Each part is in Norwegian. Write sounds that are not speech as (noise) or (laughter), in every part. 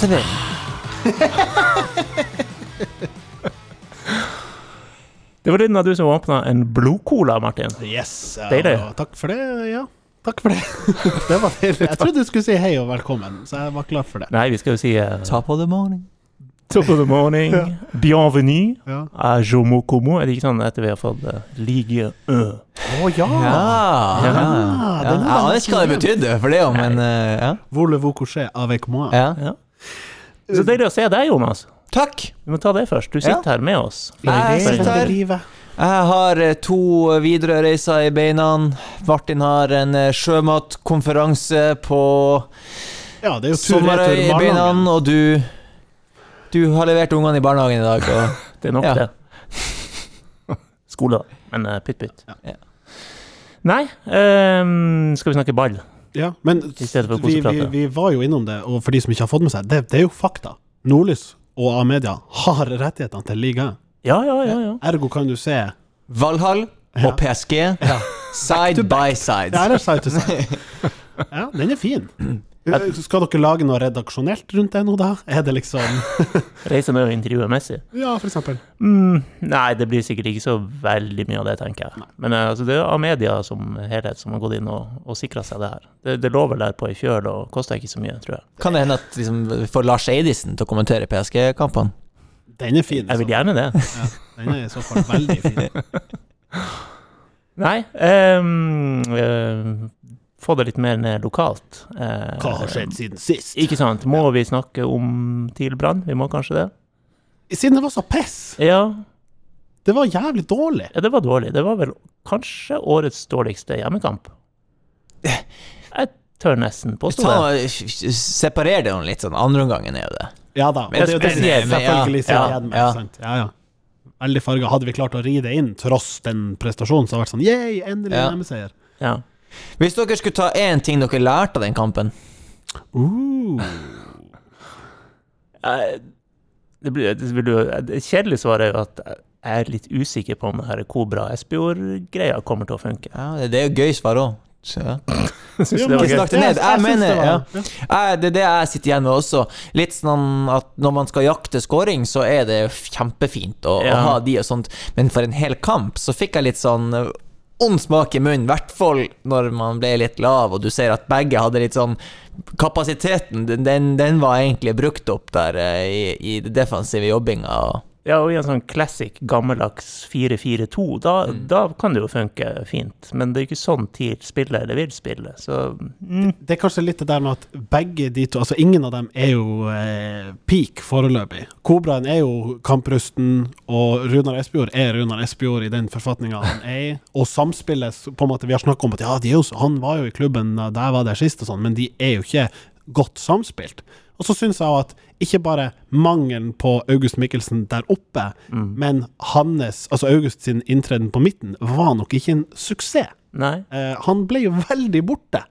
Enkeltservering. (laughs) Det var lyden av du som åpna en blodcola, Martin. Yes. Ja, Deilig. Takk for det. Ja, takk for det. (laughs) det var deilig. Jeg trodde du skulle si hei og velkommen, så jeg var klar for det. Nei, vi skal jo si uh, Top of the morning. Top of the morning, (laughs) bienvenue Ja. Uh, Jomo Como. Er det ikke sånn etter vi har fått uh, Ligue 1? Å ja! Ja, ja. ja. er Jeg aner ikke hva det betydde for det, jo, men uh, ja. Voulez-vous coucher avec moi? ja. Så deilig å se deg, Jonas. Takk. Vi må ta det først. Du sitter her med oss. Jeg sitter her. Jeg har eh, to Widerøe-reiser i beina. Martin har en eh, sjømatkonferanse på Ja, det er jo Sommerøy i beina, og du Du har levert ungene i barnehagen i dag, og (laughs) Det er nok Ja. det. Skole, da. Men uh, pytt pytt. Ja. Nei, um, skal vi snakke ball? Ja, men I for vi, vi, vi var jo innom det, og for de som ikke har fått med seg, det, det er jo fakta. Nordlys og A-media har rettighetene til ligaen. Ja, ja, ja. ja. Ergo kan du se Valhall og PSG side by side. Ja, eller side to side. Ja, den er fin. (clears throat) Skal dere lage noe redaksjonelt rundt det nå, da? Er det liksom (laughs) Reise med og intervjue Messi? Ja, for eksempel. Mm, nei, det blir sikkert ikke så veldig mye av det, tenker jeg. Men eh, altså, det er media som helhet som har gått inn og, og sikra seg det her. Det, det lå vel der på ei fjøl og kosta ikke så mye, tror jeg. Kan det hende at liksom, vi får Lars Eidisen til å kommentere PSG-kampene? Den er fin. Jeg vil altså. gjerne det. Ja, den er i så fall veldig fin. (laughs) Nei, um, eh, få det litt mer ned lokalt. Eh, Hva har skjedd siden sist? Ikke sant. Må vi snakke om TIL Brann? Vi må kanskje det? Siden det var så piss. Ja, Det var jævlig dårlig. ja, det var dårlig. Det var vel kanskje årets dårligste hjemmekamp. Jeg tør nesten påstå det. Separer det litt sånn. Andreomgangen er jo det. Ja da. Og Men det er jo det som selvfølgelig sitter ja, igjen med. ja. Sant? Ja, ja. Veldig farga. Hadde vi klart å ri det inn tross den prestasjonen, så hadde det vært sånn Yay, endelig Ja. hjemmeseier. Ja. Hvis dere skulle ta én ting dere lærte av den kampen Uh. Eh, Det, blir, det, blir, det kjedelige svaret er jo at jeg er litt usikker på om det her Kobra Espejord-greia kommer til å funke. Ja, det, er jo gøy svar òg. Ja. Ja, Ikke snakk det ned. Jeg mener det ja. ja. Det er det jeg sitter igjen med også. Litt sånn at når man skal jakte scoring, så er det kjempefint å, å ha de og sånt, men for en hel kamp så fikk jeg litt sånn ond smak i munnen, i hvert fall når man ble litt lav, og du ser at begge hadde litt sånn Kapasiteten, den- den, var egentlig brukt opp der eh, i, i det defensive jobbinga. Ja, og i en sånn classic gammeldags 4-4-2, da, Mm. da kan det jo funke fint. Men det er jo ikke sånn TIL spiller eller vil spille, så mm, Det er kanskje litt det der med at begge de to Altså, ingen av dem er jo eh, peak foreløpig. Kobraen er jo kamprusten, og Runar Espejord er Runar Espejord i den forfatninga han er i. Og samspillet på en måte Vi har snakka om at ja, de er jo, han var jo i klubben da jeg var der sist, og sånn, men de er jo ikke godt samspilt. Og så syns jeg at ikke bare mangelen på August Mikkelsen der oppe, men hans, altså August sin inntreden på midten, var nok ikke en suksess. Eh, han ble jo veldig borte.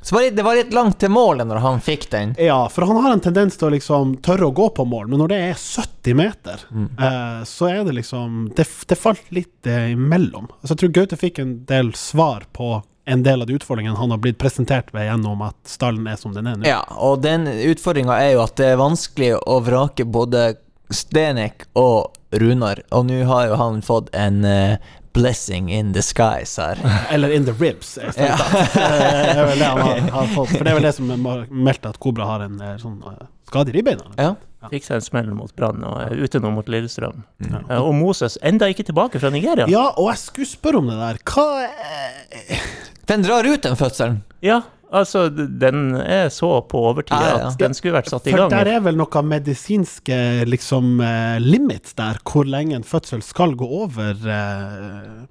så var det, det var litt langt til målet når han fikk den. Ja, for han har en tendens til å liksom tørre å gå på mål, men når det er 70 meter, eh, så er det liksom Det, det falt litt eh, imellom. Altså, jeg tror Gaute fikk en del svar på en del av de utfordringene han har blitt presentert ved gjennom at stallen er som den er nå. Ja, og den utfordringa er jo at det er vanskelig å vrake både Stenek og Runar, og nå har jo han fått en eh, blessing in disguise her. (laughs) Eller in the ribs. (laughs) det er vel det han har, fått. For det er vel det som er meldt at Kobra har en eh, sånn eh, skade i ribbeina. Ja. Fikk seg en smell mot Brann og er ute nå mot Lillestrøm. Mm. Og Moses enda ikke tilbake fra Nigeria. Ja, og jeg skulle spørre om det der. Hva er Den drar ut, den fødselen. Ja, altså, den er så på overtid Ja, ja. at den skulle vært satt i gang. For der er vel noen medisinske liksom uh, limits der, hvor lenge en fødsel skal gå over uh,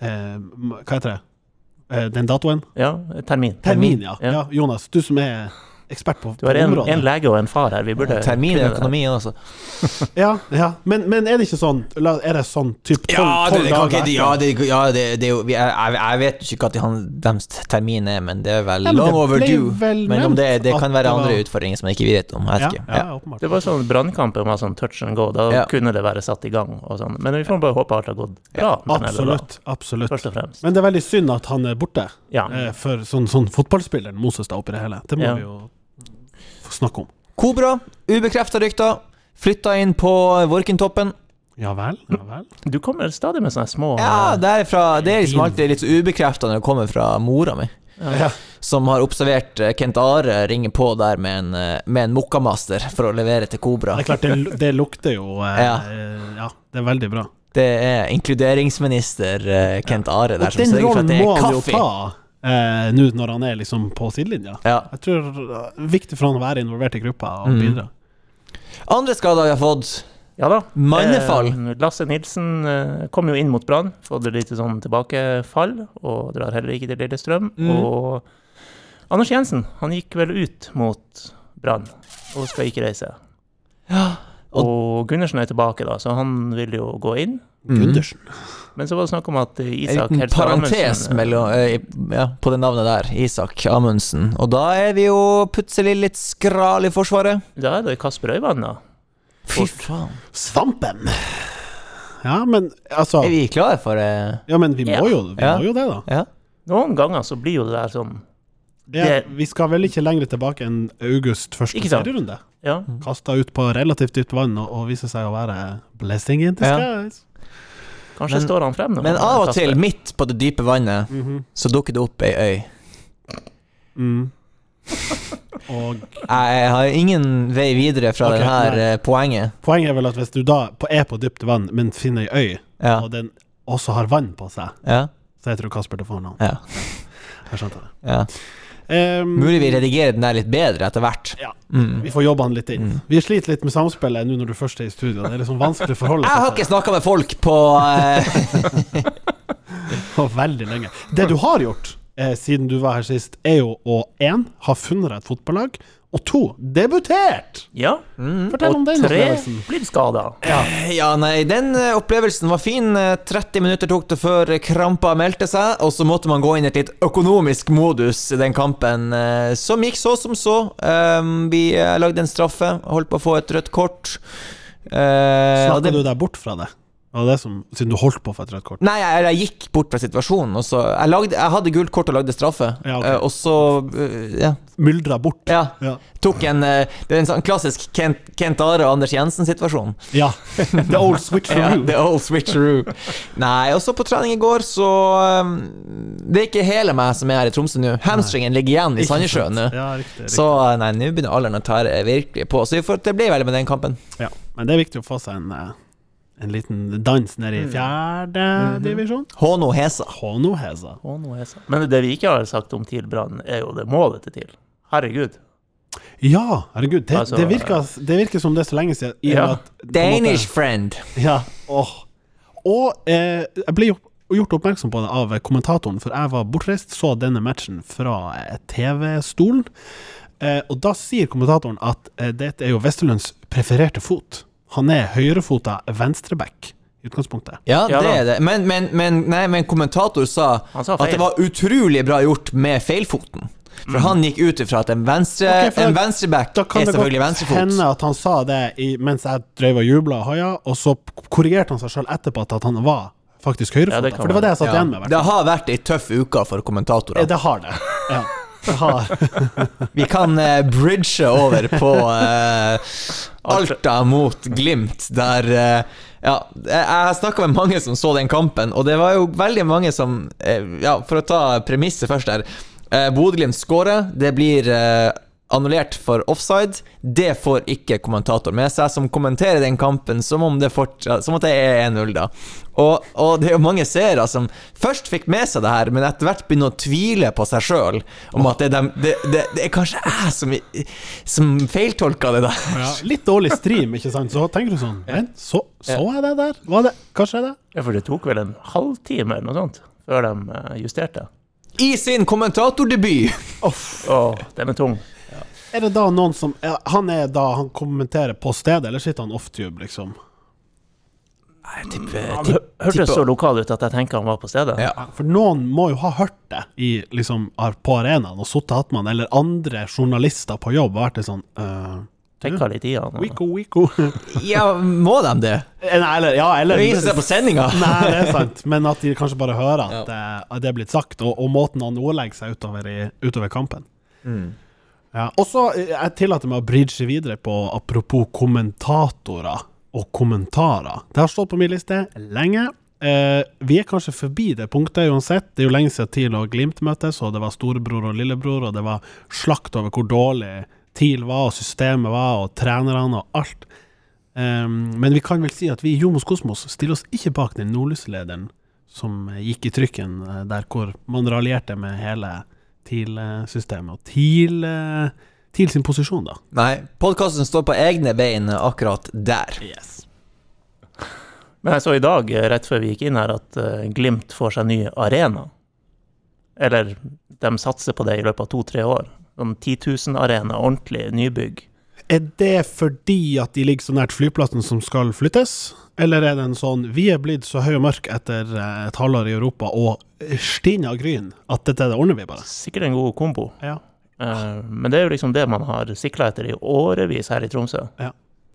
uh, Hva heter det? Den datoen? Ja, termin. Termin, ja. Ja. ja. Jonas, du som er ekspert på, Du har en, en lege og en far her. Vi burde Termin i det. økonomi også. Ja, ja. Men, men er det ikke sånn Er det sånn typ tolv Ja, det, det dager ja, det, ja det, det jeg, jeg, vet ikke når deres termin er, men det er vel Ja, long overdue. vel Men om det, det kan være det andre utfordringer som jeg ikke vet om. Jeg Ja, ja, Ja. Det var sånn Brannkampen var sånn touch and go. Da Ja. kunne det være satt i gang og sånn. Men vi får bare håpe alt har gått bra. Absolutt. absolutt. Først og fremst. Men det er veldig synd at han er borte, Ja. eh, for sånn, sånn fotballspilleren Moses da oppi det hele. Det må Ja. vi jo snakke om. Kobra, ubekrefta rykter. Flytta inn på Vorkentoppen. Ja vel, ja vel. Du kommer stadig med sånne små Ja, eh, det er, fra, det er liksom alltid litt ubekrefta når det kommer fra mora mi. Ja. Som har observert eh, Kent Are ringe på der med en, eh, med en Mokkamaster for å levere til Kobra. Det er klart, det, det lukter jo eh, Ja. ja. det er veldig bra. Det er inkluderingsminister Kent Are der Og som den sørger for at rollen det må er han jo ta eh, nå når han er liksom på sidelinja. Ja. Jeg tror det er viktig for han å være involvert i gruppa og Mm. bidra. Andre skader vi har fått. Ja da. Mannefall. Eh, Lasse Nilsen eh, kom jo inn mot Brann, fått et lite sånn tilbakefall, og drar heller ikke til Lillestrøm. Mm. Og Anders Jensen, han gikk vel ut mot Brann, og skal ikke reise. Og Gundersen er tilbake, da, så han vil jo gå inn. Mm. Gundersen. Men så var det snakk om at eh, En Isak liten parentes Amundsen, eh, mellom, eh, ja, på det navnet der. Isak Amundsen. Og da er vi jo plutselig litt skral i forsvaret. Da er det Kasper Øyvand, da. Fy faen. Svampen! Ja, men altså Er vi klare for det? Ja, men vi må Ja. jo, vi Ja. må jo det, da. Ja. Noen ganger så blir jo det der sånn Ja, Det- vi skal vel ikke lenger tilbake enn august første serierunde. Ja. Kasta ut på relativt dypt vann og, og viser seg å være blessing in Ja. Kanskje Men- står han frem nå. Men av og til, midt på det dype vannet, Mhm. så dukker det opp ei øy. mm. (laughs) Og Jeg har ingen vei videre fra okay, det her nei. eh, poenget. poenget er vel at hvis du da er på dypt vann, men finner ei øy, Ja. og den også har vann på seg, Ja. så heter du Kasper til fornavn. ja. Jeg skjønte det. ja. Um, Mulig vi redigerer den der litt bedre etter hvert. Ja. Mm. Vi får jobba den litt inn. Mm. Vi sliter litt med samspillet nå når du først er i studio. Det er liksom vanskelig å forholde Jeg har ikke snakka med folk på (laughs) uh... veldig lenge. Det du har gjort eh, siden du var her sist, er jo å én ha funnet deg et fotballag, og to debutert! Ja. mm. Fortell om Og den tre blir skada. Ja, nei, den eh, opplevelsen var fin. Eh, 30 minutter tok det før krampa meldte seg, og så måtte man gå inn i et litt økonomisk modus i den kampen, eh, som gikk så som så. Vi eh, lagde en straffe, holdt på å få et rødt kort. Snakka du deg bort fra det? Var det det som, siden du holdt på for et rødt kort? Nei, jeg, jeg gikk bort fra situasjonen, og så Jeg, lagde, jeg hadde gult kort og lagde straffe, Ja, ok. eh, og så eh, Ja. Myldra bort? ja. Ja. Tok en eh, Det er en sånn klassisk Kent, Kent Are og Anders Jensen-situasjon. ja. (laughs) The old switcheroo. Ja, the old switcheroo. Nei, og så på trening i går, så Det er ikke hele meg som er her i Tromsø nå. Hamstringen ligger igjen i Sandnessjøen nå. Ja, riktig. riktig. Så nei, nå begynner alderen å ta virkelig på. Så vi får, det blir veldig med den kampen. Ja. Men det er viktig å få seg en, en liten dans nede i fjerde Mhm. divisjon. Håno Hesa. Håno Hesa. Håno Hesa. Men det vi ikke har sagt om TIL Brann, er jo det målet til TIL. Herregud. Ja, herregud. Det, Altså, det, virker, det virker som det er så lenge siden. I Ja. at Danish måte- friend. Ja, åh. Og eh, jeg ble gjort, gjort oppmerksom på det av kommentatoren, for jeg var bortreist, så denne matchen fra eh, TV-stolen. Eh, og da sier kommentatoren at eh, dette er jo Westerlunds prefererte fot. Han er høyrefota venstreback i utgangspunktet. Ja, Ja det er det. Men, men, men, nei, men kommentator sa, sa at det var utrolig bra gjort med feilfoten. For han gikk ut ifra at en, venstre, Ok, for en da- venstreback Da kan er det selvfølgelig godt venstrefot. hende at han sa det i, mens jeg drev og jubla og og så korrigerte han seg sjøl etterpå at han var faktisk Ja, høyrefota. det for det var det jeg satt Ja. igjen med. Det har vært ei tøff uke for kommentatorer. Det har det. Ja. (laughs) (laughs) Vi kan eh, bridge over på eh, Alta mot Glimt, der eh, Ja, jeg jeg har snakka med mange som så den kampen, og det var jo veldig mange som eh, Ja, for å ta premisset først der. Eh, Bodø-Glimt skårer. Det blir eh, annullert for offside. Det får ikke kommentator med seg, som kommenterer den kampen som om det fortsatt Som at det er 1-0, da. Og, og det er jo mange seere som først fikk med seg det her, men etter hvert begynner å tvile på seg sjøl. Om at det er, dem, det, det, det er kanskje jeg som, som feiltolka det der. Ja, litt dårlig stream, ikke sant? Så tenker du sånn Men så, så jeg det der? Var det Hva skjedde? Ja, for det tok vel en halvtime eller noe sånt før de eh, justerte. I sin kommentatordebut! Oh, Å, den er tung. Er det da noen som ja, Han er da Han kommenterer på stedet, eller sitter han off-tube, liksom? Jeg tipper, tipp- hørtes så lokal ut at jeg tenker han var på stedet. Ja. For noen må jo ha hørt det i, liksom, på arenaen og sittet attmed han, eller andre journalister på jobb og vært litt sånn uh, Tenka litt i han. Wiko, wiko. (laughs) ja, må de det? Nei, eller Ja, Det eller er ingen som ser på sendinga. (laughs) Nei, det er sant, men at de kanskje bare hører at, det, at det er blitt sagt, og, og måten han ordlegger seg utover, i, utover kampen. Ja, og så eh, jeg tillater meg å bridge videre på apropos kommentatorer og kommentarer. Det har stått på min liste lenge. Eh, vi er kanskje forbi det punktet uansett. Det er jo lenge siden TIL og Glimt møttes, og det var storebror og lillebror, og det var slakt over hvor dårlig TIL var, og systemet var, og trenerne og alt. Eh, men vi kan vel si at vi i Jomos Kosmos stiller oss ikke bak den nordlyslederen som eh, gikk i trykken eh, der hvor man raljerte med hele TIL-systemet, og TIL, eh, TIL sin posisjon, da. Nei, podkasten står på egne bein akkurat der. Men jeg så i dag, eh, rett før vi gikk inn her, at eh, Glimt får seg ny arena. Eller de satser på det i løpet av to-tre år. Sånn 10 000-arena, ordentlig nybygg. Er det fordi at de ligger så nært flyplassen som skal flyttes, eller er det en sånn Vi er blitt så høye og mørke etter eh, et halvår i Europa og Stina Gryn at dette det ordner vi bare? Sikkert en god kombo. Ja. Eh, Men det er jo liksom det man har sikla etter i årevis her i Tromsø.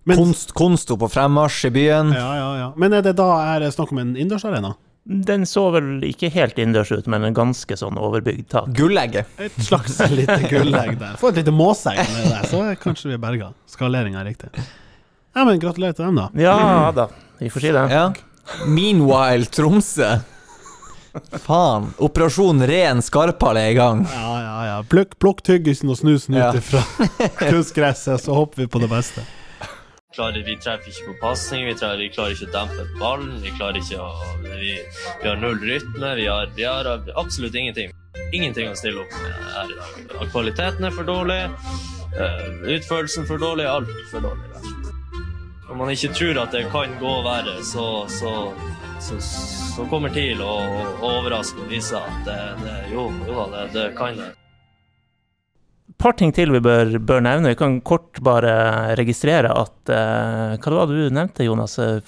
Men, Konst, Konsto på fremmarsj i byen. ja, ja, ja. Men er det da er det snakk om en innendørsarena? Den så vel ikke helt innendørs ut, men en ganske sånn overbygd tak. Gullegget. Et slags (laughs) lite gullegg der. Få et lite måsegg med det, så er kanskje vi er berga. Skaleringa er riktig. Ja, men gratulerer til dem, da. Ja da, vi får si det. Ja. Meanwhile, Tromsø. Faen. Operasjon ren skarphale er i gang. Ja, ja, ja. Plukk, plukk tyggisen og snusen Ja. ut ifra (laughs) kunstgresset, så håper vi på det beste. klarer, vi treffer ikke på pasning, vi, vi klarer ikke å dempe ballen, vi klarer ikke å Vi, vi har null rytme, vi har, vi har absolutt ingenting. Ingenting å stille opp med her i dag. Kvaliteten er for dårlig, eh, utførelsen for dårlig, alt for dårlig. Når man ikke tror at det kan gå verre, så, så, så, som kommer TIL å å overraske og vise at det, det, jo, jo da, det, det kan det. Et par ting til vi bør, bør nevne. Vi kan kort bare registrere at eh, Hva det var det du nevnte, Jonas? Eh,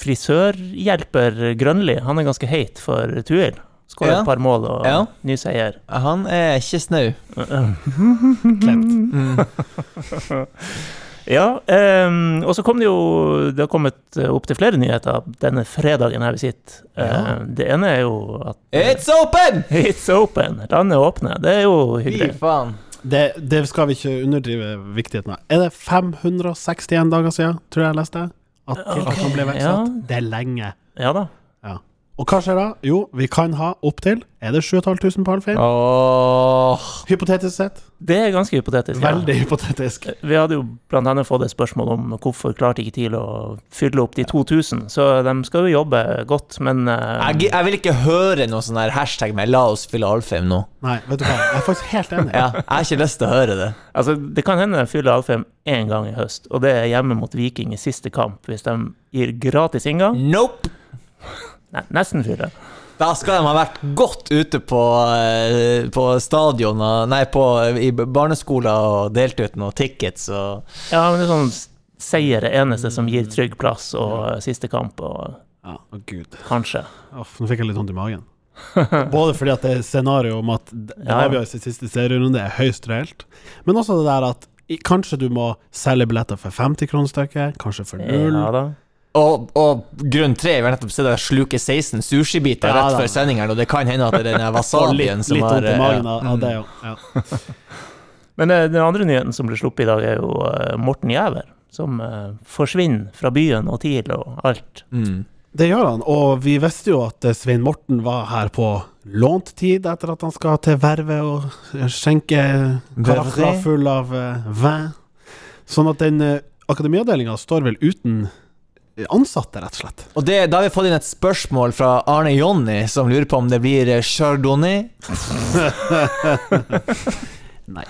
Frisørhjelper Grønli, han er ganske heit for Tuil. Skåra Ja. et par mål og Ja. ny seier. Han er ikke snau. (laughs) Klemt. (laughs) Ja, um, og så kom det jo Det har kommet eh, opp til flere nyheter denne fredagen her vi sitter. Ja. Uh, det ene er jo at It's open! It's open! Landet er åpne. Det er jo hyggelig. Fy faen. Det, det skal vi ikke underdrive viktigheten av. Er det 561 dager siden, tror jeg jeg leste, at tiltakene ble iverksatt? ja. Det er lenge. Ja da. Og hva skjer da? Jo, vi kan ha opptil Er det 7500 på Alfheim? Åh. Hypotetisk sett. Det er ganske hypotetisk. ja. Veldig hypotetisk. Vi hadde jo annet fått et spørsmål om hvorfor klarte ikke TIL å fylle opp de 2000, så de skal jo jobbe godt, men uh... Jeg, jeg vil ikke høre noe sånn her hashtag med 'la oss fylle Alfheim' nå. Nei, vet du hva, jeg er faktisk helt enig. (laughs) Ja, jeg har ikke lyst til å høre det. altså, det kan hende de fyller Alfheim én gang i høst, og det er hjemme mot Viking i siste kamp, hvis de gir gratis inngang. Nope! Nei, nesten fire. Da skal de ha vært godt ute på, eh, på stadion og Nei, på, i barneskoler og delt ut noen tickets og Ja, men det er sånn seier det eneste som gir trygg plass, og siste kamp, og Ja, oh, gud. kanskje. Off, nå fikk jeg litt vondt i magen. (laughs) Både fordi at det er scenario om at det Ja. avgjøres i siste serierunde er høyst reelt, men også det der at kanskje du må selge billetter for 50 kroner stykket, kanskje for null. Ja da. Og, og grunn tre er nettopp å sluke 16 sushibiter Ja, rett før sendingen, og det kan hende at det er den (laughs) wasabien litt, som litt har vondt i magen ja. av, av det òg. Ja. (laughs) Men eh, den andre nyheten som ble sluppet i dag, er jo eh, Morten Jæver, som eh, forsvinner fra byen og TIL og alt. Mm. Det gjør han, og vi visste jo at Svein Morten var her på lånt tid etter at han skal til Vervet og skjenke karakterer full av uh, vin. Sånn at den uh, akademiavdelinga står vel uten ansatte, rett og slett. Og det, da har vi fått inn et spørsmål fra Arne Jonny, som lurer på om det blir eh, chardonnay. (laughs) Nei.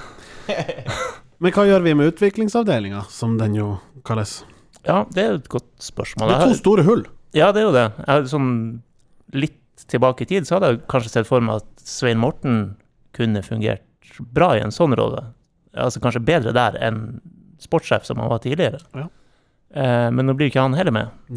Men hva gjør vi med utviklingsavdelinga, som den jo kalles? Ja, det er jo et godt spørsmål. Det er to store hull. Ja, det er jo det. Jeg sånn litt tilbake i tid, så hadde jeg kanskje sett for meg at Svein Morten kunne fungert bra i en sånn rolle. Altså kanskje bedre der enn sportssjef som han var tidligere. Ja. Eh, men nå blir ikke han heller med. Eh,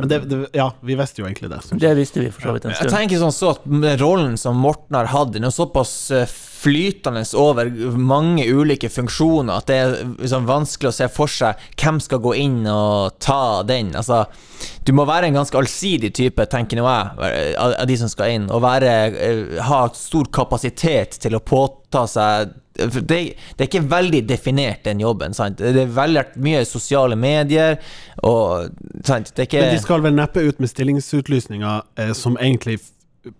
Men det, det, ja, vi visste jo egentlig det. det visste vi for så vidt en stund. Jeg tenker sånn så at rollen som Morten har hatt, den er såpass eh, flytende over mange ulike funksjoner at det er liksom vanskelig å se for seg hvem skal gå inn og ta den. Altså, du må være en ganske allsidig type, tenker nå jeg, av de som skal inn, og være, ha stor kapasitet til å påta seg det, det er ikke veldig definert, den jobben. sant? Det er veldig mye sosiale medier, og Men de skal vel neppe ut med stillingsutlysninger eh, som egentlig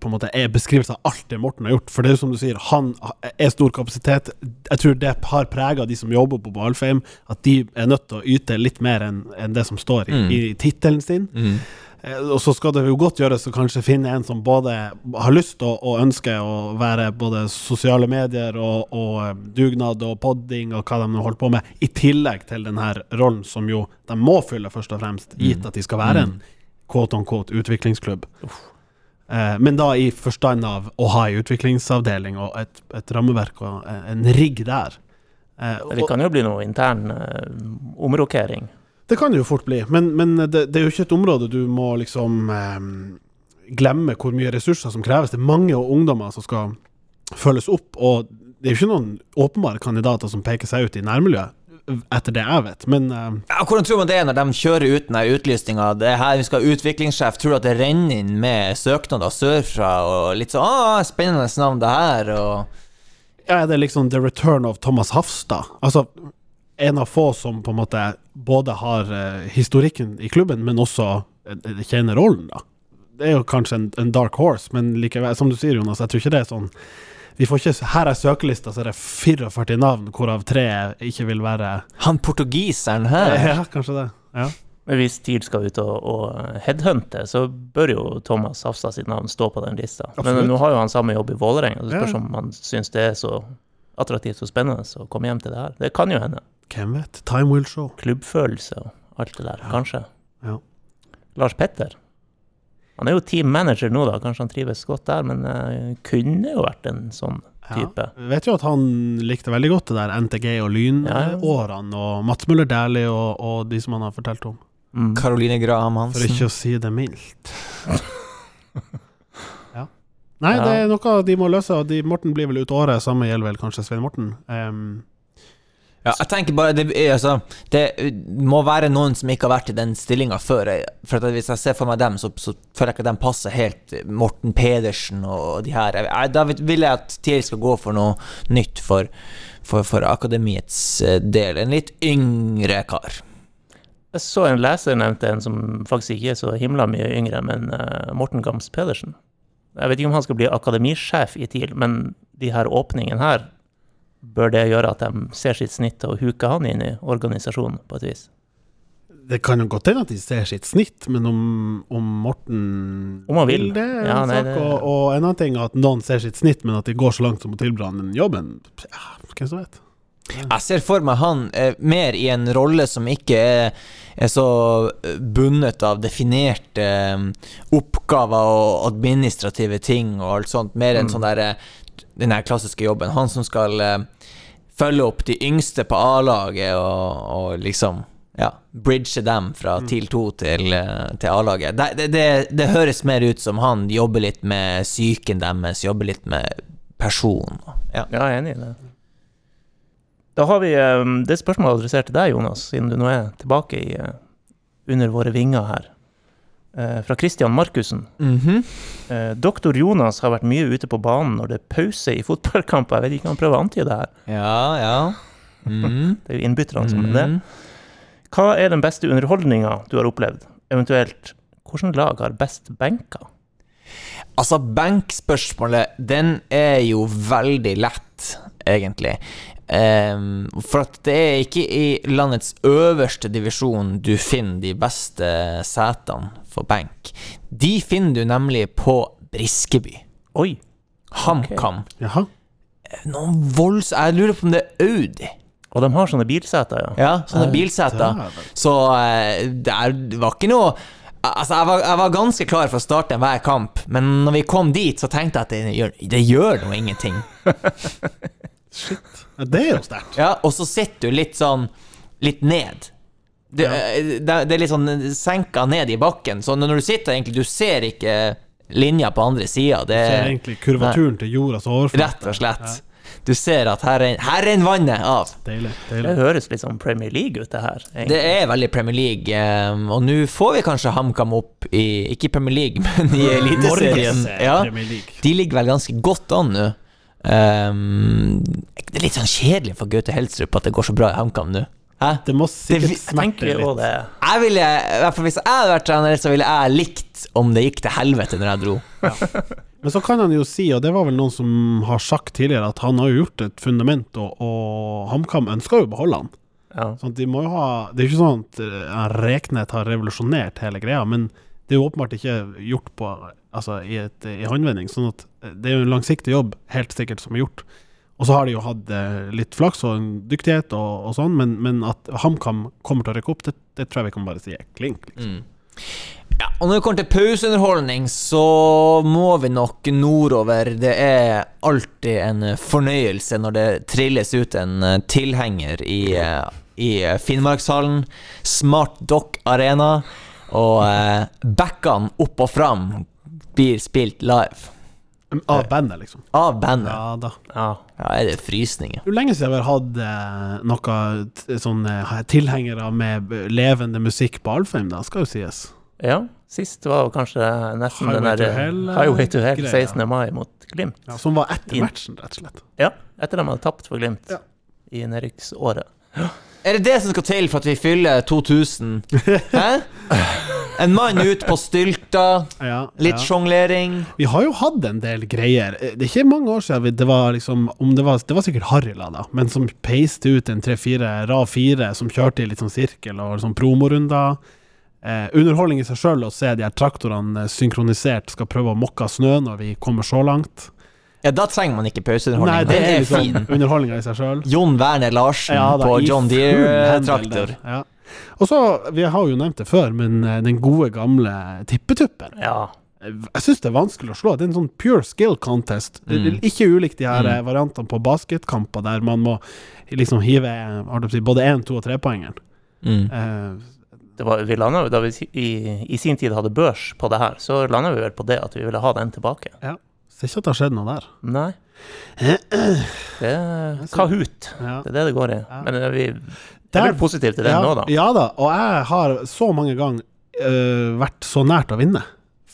på en måte er beskrivelsen av alt det Morten har gjort. For det er jo som du sier, han er stor kapasitet. Jeg tror det har prega de som jobber på Alfheim, at de er nødt til å yte litt mer enn en det som står i, Mm. i tittelen sin. Mm. Eh, Og så skal det jo godt gjøres å kanskje finne en som både har lyst og, og ønsker å være både sosiale medier og, og eh, dugnad og podding og hva de nå holder på med, i tillegg til den her rollen som jo de må fylle, først og fremst, gitt at de skal være en quote on quote utviklingsklubb. Eh, men da i forstand av å ha en utviklingsavdeling og et, et rammeverk og eh, en rigg der. Eh, Det kan jo bli noe intern eh, omrokering. det kan det jo fort bli, men, men det, det er jo ikke et område du må liksom eh, glemme hvor mye ressurser som kreves. Det er mange ungdommer som skal følges opp, og det er jo ikke noen åpenbare kandidater som peker seg ut i nærmiljøet, etter det jeg vet. Men uh... Ja, hvordan tror man det er når de kjører ut den utlysninga? Det er her vi skal ha utviklingssjef. Tror du at det renner inn med søknader sørfra og litt sånn Å, spennende navn, det her, og ja, er det liksom the return of Thomas Hafstad? Altså en av få som på en måte både har eh, historikken i klubben, men også eh, kjenner rollen, da. Det er jo kanskje en, en dark horse, men likevel, som du sier, Jonas, jeg tror ikke det er sånn vi får ikke, Her er søkelista, så er det 44 navn, hvorav tre ikke vil være Han portugiseren her Ja, kanskje det. Ja. Men hvis TIL skal ut og, og headhunte, så bør jo Thomas Hafstad sitt navn stå på den lista. Absolutt. Men nå har jo han samme jobb i Vålerenga, så spørs Ja. om han syns det er så attraktivt og spennende å komme hjem til det her. Det kan jo hende. Hvem vet? Time will show. Klubbfølelse og alt det der, kanskje. Ja. Lars Petter. Han er jo team manager nå, da. Kanskje han trives godt der, men uh, kunne jo vært en sånn type. Ja. Vet jo at han likte veldig godt det der NTG og Lyn-årene, og Mats Møller Dæhlie og, og de som han har fortalt om. Mm. Caroline Graham For ikke å si det mildt. (laughs) ja. Nei, Ja. det er noe de må løse, og de, Morten blir vel ut året. Samme gjelder vel kanskje Svein Morten. Em, Ja, jeg tenker bare Det, altså, det må være noen som ikke har vært i den stillinga før. For at Hvis jeg ser for meg dem, så, så føler jeg ikke at de passer helt. Morten Pedersen og de her. Jeg, jeg, da vil jeg at TIL skal gå for noe nytt for, for, for akademiets eh, del. En litt yngre kar. Jeg så en leser nevnte en som faktisk ikke er så himla mye yngre, men uh, Morten Gams Pedersen. Jeg vet ikke om han skal bli akademisjef i TIL, men de her åpningene her, bør det gjøre at de ser sitt snitt og huker han inn i organisasjonen på et vis? det kan jo godt hende at de ser sitt snitt, men om, om Morten Om vil. vil. det, er en Ja, nei, sak. det- Og, og en annen ting er at noen ser sitt snitt, men at de går så langt som å tilby han den jobben. Ja, hvem som vet? Jeg ser for meg han eh, mer i en rolle som ikke er, er så eh, bundet av definerte eh, oppgaver og administrative ting og alt sånt. Mer en Mm. sånn der eh, den klassiske jobben. Han som skal eh, følge opp de yngste på A-laget og, og liksom ja, bridge dem fra TIL 2 til, eh, til A-laget. Det, det, det, det høres mer ut som han jobber litt med psyken deres, jobber litt med personen. Ja. Ja, jeg er enig i det. Da har vi um, det spørsmålet adressert til deg, Jonas, siden du nå er tilbake i, uh, under våre vinger her. Eh, Fra Christian Markussen. Mm -hmm. Doktor Jonas har vært mye ute på banen når det er pause i (laughs) fotballkamper. Jeg vet ikke om han prøver å antyde det her. Ja, ja. Mhm. (laughs) Det er jo innbytterne som er det. Mhm. Hva er den beste underholdninga du har opplevd? Eventuelt, hvilket lag har best benker? Altså, bankspørsmålet, den er jo veldig lett, egentlig. Um, for at det er ikke i landets øverste divisjon du finner de beste setene for benk. De finner du nemlig på Briskeby. Oi! HamKam. Okay. Noen volds... Jeg lurer på om det er Audi. Og de har sånne bilseter, ja. Ja, sånne bilseter. Så eh, det, var ikke noe Altså, jeg var, jeg var ganske klar for å starte enhver kamp, men når vi kom dit, så tenkte jeg at det gjør, det gjør noe ingenting. (laughs) Shit. Det er jo sterkt. Ja, og så sitter du litt sånn Litt ned. Det, eh, det, det er litt sånn senka ned i bakken, så når du sitter egentlig Du ser ikke linja på andre sida. Du Det er er egentlig kurvaturen til jordas overflate. rett og slett. Du ser at her renner vannet av. Deilig. Det høres litt som Premier League ut, det her. egentlig. Det er veldig Premier League, eh, og nå får vi kanskje HamKam opp i Ikke Premier League, (laughs) men i Eliteserien. Eh, Ja, de ligger vel ganske godt an nå. Um, det er litt sånn kjedelig for Gaute Helstrup at det går så bra i HamKam nå. Hæ? Det må sikkert Det- smerte litt. Jeg ville, Hvis jeg hadde vært trener, så ville jeg likt om det gikk til helvete når jeg dro. (laughs) Men så kan han jo si, og det var vel noen som har sagt tidligere, at han har gjort et fundament, og, og HamKam ønsker jo å beholde han. Ja. Sånn de må jo ha Det er ikke sånn at eh, Reknet har revolusjonert hele greia, men det er jo åpenbart ikke gjort på Altså i, et, i håndvending. Sånn at eh, det er jo en langsiktig jobb, helt sikkert, som er gjort. Og så har de jo hatt eh, litt flaks og dyktighet og, og sånn, men, men at HamKam kommer til å rekke opp, det, det tror jeg vi kan bare si er klink. Liksom. Ja, og når det kommer til pauseunderholdning, så må vi nok nordover. Det er alltid en fornøyelse når det trilles ut en eh, tilhenger i, eh, i eh, Finnmarkshallen. Smart Dock Arena. Og eh, backene opp og fram blir spilt live. Av bandet, liksom. Av bandet. Ja da. ja. Ja, er det frysninger. Hvor lenge siden vi har hatt eh, noen sånne tilhengere med levende musikk på Alfheim, da, skal jo sies. ja. Sist var jo kanskje nesten Highway den der to Hell, eh, Highway to Hell 16. mai mot Glimt. Ja, som var etter matchen, rett og slett. Ja, etter at de hadde tapt for Glimt Ja. i nedrykksåret. Er det det som skal til for at vi fyller 2000? Hæ? En mann ut på stylter, Ja, litt ja. sjonglering. Vi har jo hatt en del greier. Eh, Det er ikke mange år siden vi, det var liksom om det, var, det var sikkert Harila, da, men som peiste ut en tre-fire RAV 4 som kjørte i litt sånn sirkel og sånn promorunder. Eh, underholdning i seg sjøl å se de her traktorene eh, synkronisert skal prøve å mokke snø når vi kommer så langt. Ja, da trenger man ikke Nei, pauseunderholdning. det er liksom fin. underholdninga i seg sjøl. Jon Werner Larsen Ja, på John Deere-traktor. Ja. Og så, Vi har jo nevnt det før, men eh, den gode, gamle tippetuppen. Ja. Jeg syns det er vanskelig å slå. Det er en sånn pure skill contest. Det er Mm. Ikke ulikt de her Mm. eh, variantene på basketkamper der man må liksom hive eh, si, både én-, to- og trepoengeren. Mm. Eh, Det var, vi landet, da vi i, i sin tid hadde børs på det her, så landa vi vel på det at vi ville ha den tilbake. Ser ikke at det har skjedd noe der. Nei. (clears throat) Det er Kahoot. Ja. Det er det det går i. Men eh, vi er vel positive til det ja, nå, da. Ja da, og jeg har så mange ganger uh, vært så nært å vinne.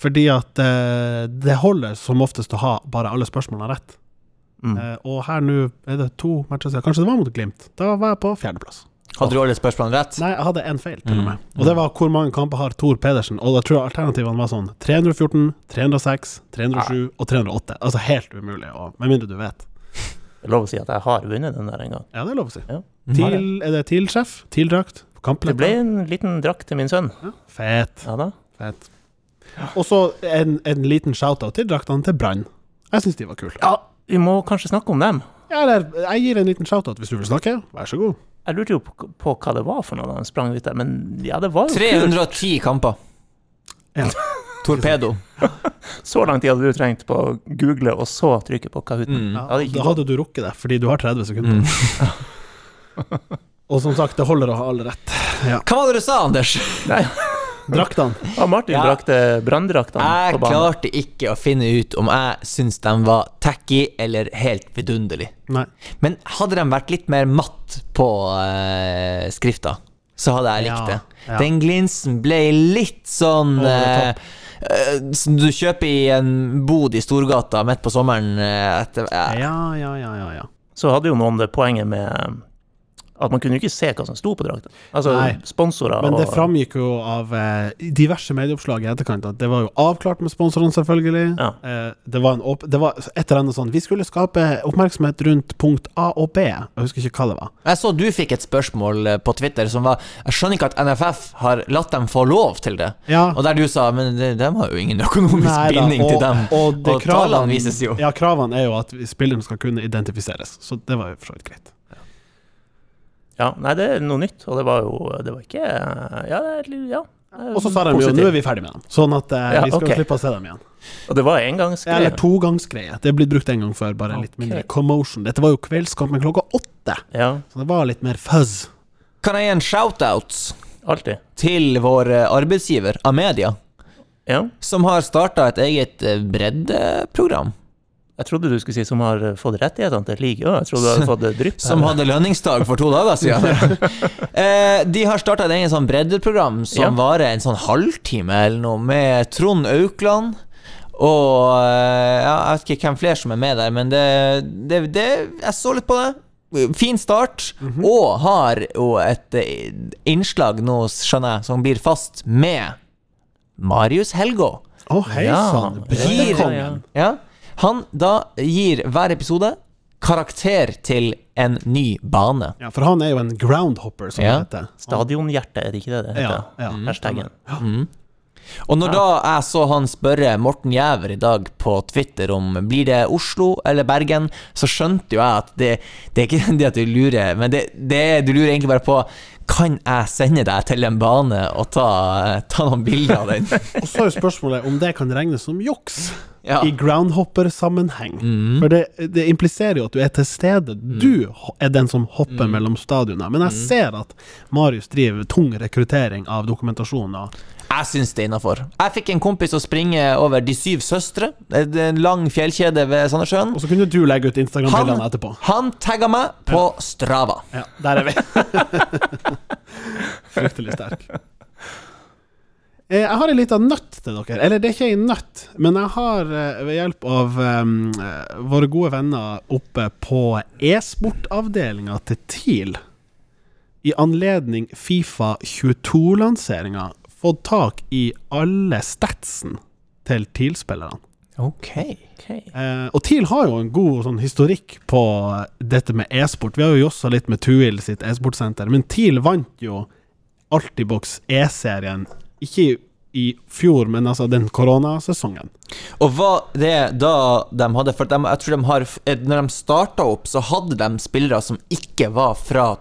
Fordi at uh, det holder som oftest å ha bare alle spørsmålene rett. Mm. Uh, og her nå er det to matcher siden. Kanskje det var mot Glimt. Da var jeg på fjerdeplass. Hadde du alle spørsmålene rett? Nei, jeg hadde én feil, til og Mm. med. Og det var hvor mange kamper har Tor Pedersen. Og da tror jeg alternativene var sånn 314, 306, 307 og 308. Altså helt umulig, og, med mindre du vet. Det er lov å si at jeg har vunnet den der en gang. Ja, det er lov å si. Ja. TIL, er det TIL-sjef? TIL-drakt? Det ble en liten drakt til min sønn. ja. Fett. Ja da. fet. Og så en, en liten shout-out til draktene til Brann. Jeg syns de var kule. Ja, vi må kanskje snakke om dem. Ja, eller jeg gir en liten shout-out hvis du vil snakke. Vær så god. Jeg lurte jo på, på hva det var for noe da han sprang ut der, men ja, det var jo kult. 310 kamper. Ja. Torpedo. (laughs) Så lang tid hadde du trengt på å google, og så trykke på Kahooten. Mm. Ja, Ja, da hadde du rukket det, fordi du har 30 sekunder. Mm. (laughs) Og som sagt, det holder å ha alle rett. Hva var det du sa, Anders? Nei, (laughs) Draktene. (laughs) ja, Martin Ja. brakte branndraktene Jeg på banen. klarte ikke å finne ut om jeg syns de var tacky eller helt vidunderlig. Nei. Men hadde de vært litt mer matt på uh, skrifta, så hadde jeg likt det. ja. Den glinsen ble litt sånn eh, Som du kjøper i en bod i Storgata midt på sommeren etter Ja, ja, ja, ja. ja. Så hadde jo noen det poenget med at man kunne jo ikke se hva som sto på drakta. Altså Nei. sponsorer Men det og framgikk jo av eh, diverse medieoppslag i etterkant at det var jo avklart med sponsorene, selvfølgelig. Ja. Eh, det, var en det var et eller annet sånn Vi skulle skape oppmerksomhet rundt punkt A og B. Jeg husker ikke hva det var. Jeg så du fikk et spørsmål eh, på Twitter som var Jeg skjønner ikke at NFF har latt dem få lov til det. Ja, Og der du sa Men de, de har jo ingen økonomisk Nei da, binding til dem. Og, og, Og tallene kravene vises jo. Ja, kravene er jo at spillerne skal kunne identifiseres. Så det var jo for så vidt greit. Ja, nei, det er noe nytt, og det var jo Det var ikke Ja, det er ja. Og så sa de jo nå er vi ferdig med dem, sånn at eh, Ja, vi skal ok. slippe å se dem igjen. Og det var Ja, engangsgreie. Eller togangsgreie. Det er blitt brukt en gang før, bare litt Ok. mindre commotion. Dette var jo Kveldskampen klokka åtte, Ja, så det var litt mer fuzz. Kan jeg gi en shout-out alltid. til vår eh, arbeidsgiver Amedia, Ja. som har starta et eget eh, breddeprogram? Jeg trodde du skulle si som har fått rettighetene til. Ja, jeg trodde du hadde fått drypp. Som hadde lønningsdag for to dager siden. (laughs) eh, de har starta et eget sånn breddeprogram som Ja. varer en sånn halvtime eller noe, med Trond Aukland Og eh, ja, jeg vet ikke hvem flere som er med der, men det, det, det Jeg så litt på det. Fin start, og har jo et eh, innslag nå, skjønner jeg, som blir fast med Marius Helgå. Å, hei Ja. sann! Ja, Breddekongen. Ja. Han da gir hver episode karakter til en ny bane. Ja, for han er jo en groundhopper, som Ja. det heter. Stadionhjerte, er det ikke det det heter? Ja, ja. Hashtaggen. Og når da jeg så han spørre Morten Jæver i dag på Twitter om blir det Oslo eller Bergen, så skjønte jo jeg at det, det er ikke (laughs) det at du lurer, men det, det, du lurer egentlig bare på kan jeg sende deg til en bane og ta, ta noen bilder av den? (laughs) Og så er jo spørsmålet om det kan regnes som juks Ja. i groundhopper-sammenheng. Mm. For det, det impliserer jo at du er til stede. Du er den som hopper Mm. mellom stadioner. Men jeg ser at Marius driver tung rekruttering av dokumentasjon. Jeg syns det er innafor. Jeg fikk en kompis å springe over De syv søstre. En lang fjellkjede ved Sandnessjøen. og så kunne du legge ut Instagram-bildene etterpå. han tagga meg på Strava. Ja, der er vi. (laughs) Fryktelig sterk. Eh, Jeg har en liten nøtt til dere. Eller det er ikke en nøtt, men jeg har eh, ved hjelp av eh, våre gode venner oppe på e-sportavdelinga til TIL, i anledning Fifa 22-lanseringa, fått tak i alle statsen til TIL-spillerne. Ok. okay. Eh, og TIL har jo en god sånn historikk på dette med e-sport. Vi har jo jossa litt med Tuil sitt e-sportsenter, men TIL vant jo Altibox E-serien, ikke i, i fjor, men altså den koronasesongen. Og var det da de hadde For de, jeg tror de har eh, Når de starta opp, så hadde de spillere som ikke var fra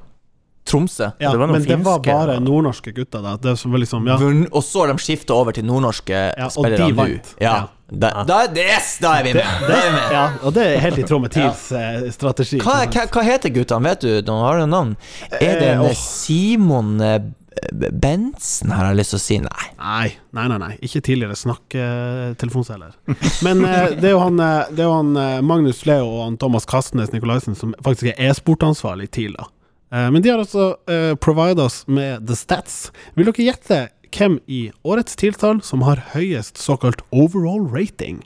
Tromsø. Ja, Det var noen men det var bare nordnorske gutter, da. Det var liksom, ja. Og så har de skifta over til nordnorske Ja, spillere nå. Ja. Ja. Da, da, yes, da er vi med! Da er vi med. ja, og det er helt i tråd med (laughs) TILs eh, strategi. Hva, hva, hva heter guttene, vet du? De har du navn? Er det en Eh, oh. Simon eh, her har jeg lyst til å si? Nei. Nei, nei, nei, nei. ikke tidligere snakketelefonselger. Men eh, det er jo han, det er jo han Magnus Leo og han Thomas Kastnes Nikolaisen som faktisk er e-sportansvarlig i TIL. da. Eh, men de har altså uh, provida oss med the stats. Vil dere gjette hvem i årets tiltall som har høyest såkalt overall rating?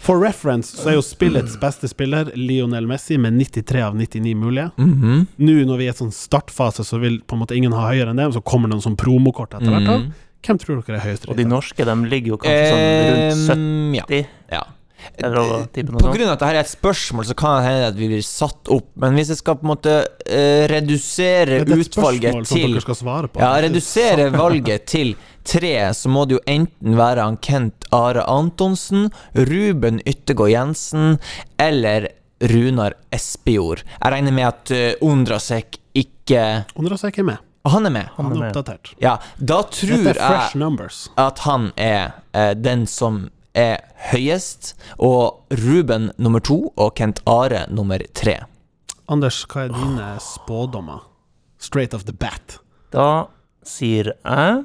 For reference så er jo spillets beste spiller Lionel Messi med 93 av 99 mulige. Mhm. Nå når vi er i sånn startfase, så vil på en måte ingen ha høyere enn det, men så kommer det noen sånn promokort etter hvert. da. -hmm. Hvem tror dere er høyest Og de norske de ligger jo kanskje sånn rundt Ehm, ja. 70, ja. Er det å tippe noe På grunn av at dette er et spørsmål, så kan det hende at vi blir satt opp. Men hvis jeg skal på en måte eh, redusere Det er et utvalget spørsmål som til dere skal svare på. Ja, redusere (laughs) valget til tre, så må det jo enten være han Kent Are Antonsen, Ruben Yttergård Jensen eller Runar Espejord. Jeg regner med at uh, Ondrasek ikke Ondrasek er med. Han er med. Han Han er er med. oppdatert. Ja, da tror Dette er fresh jeg numbers. at han er eh, den som er høyest, og Ruben nummer to og Kent Are nummer tre. Anders, hva er dine spådommer? Straight off the bat. Da sier jeg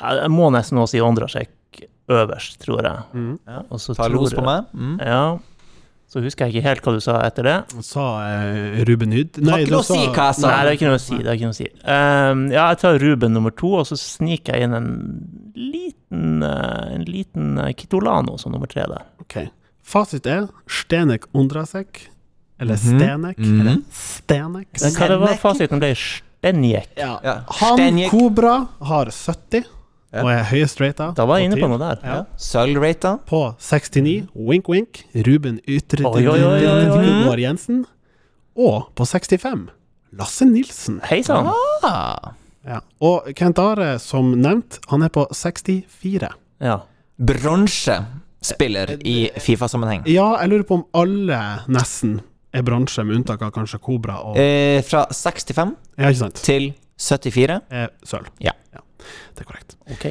Jeg må nesten nå si Ondrasjek øverst, tror jeg. Mm. Ja, så Ta tror los på meg. Mm. Ja. Så husker jeg ikke helt hva du sa etter det. Sa uh, Ruben Hyd. Noe å si hva jeg sa. Nei, det er ikke noe å si. Det er ikke noe å si. Um, ja, jeg tar Ruben nummer to, og så sniker jeg inn en liten eh, En liten eh, Kitolano som nummer tre der. Ok. Fasit er Stenek Ondrasek. Eller Mhm. Stenek. -hmm. Eller Stenek. Hva det var fasiten ble Stenjek. Ja. Ja. Han Stenjek. Kobra har 70, Ja. og er høyest rata. Da var jeg inne på noe der. Ja. Sølvrata. På 69, wink wink, Ruben Ytre Jensen. Og på 65, Lasse Nilsen. Hei sann. Ah. Ja. Og Kent Are, som nevnt, han er på 64. Ja. Bronsespiller i Fifa-sammenheng. Ja, jeg lurer på om alle nesten er bransje, med unntak av kanskje Kobra og Eh, fra 65 Ja, til 74. Eh, Sølv. Ja. Det er korrekt. Ok.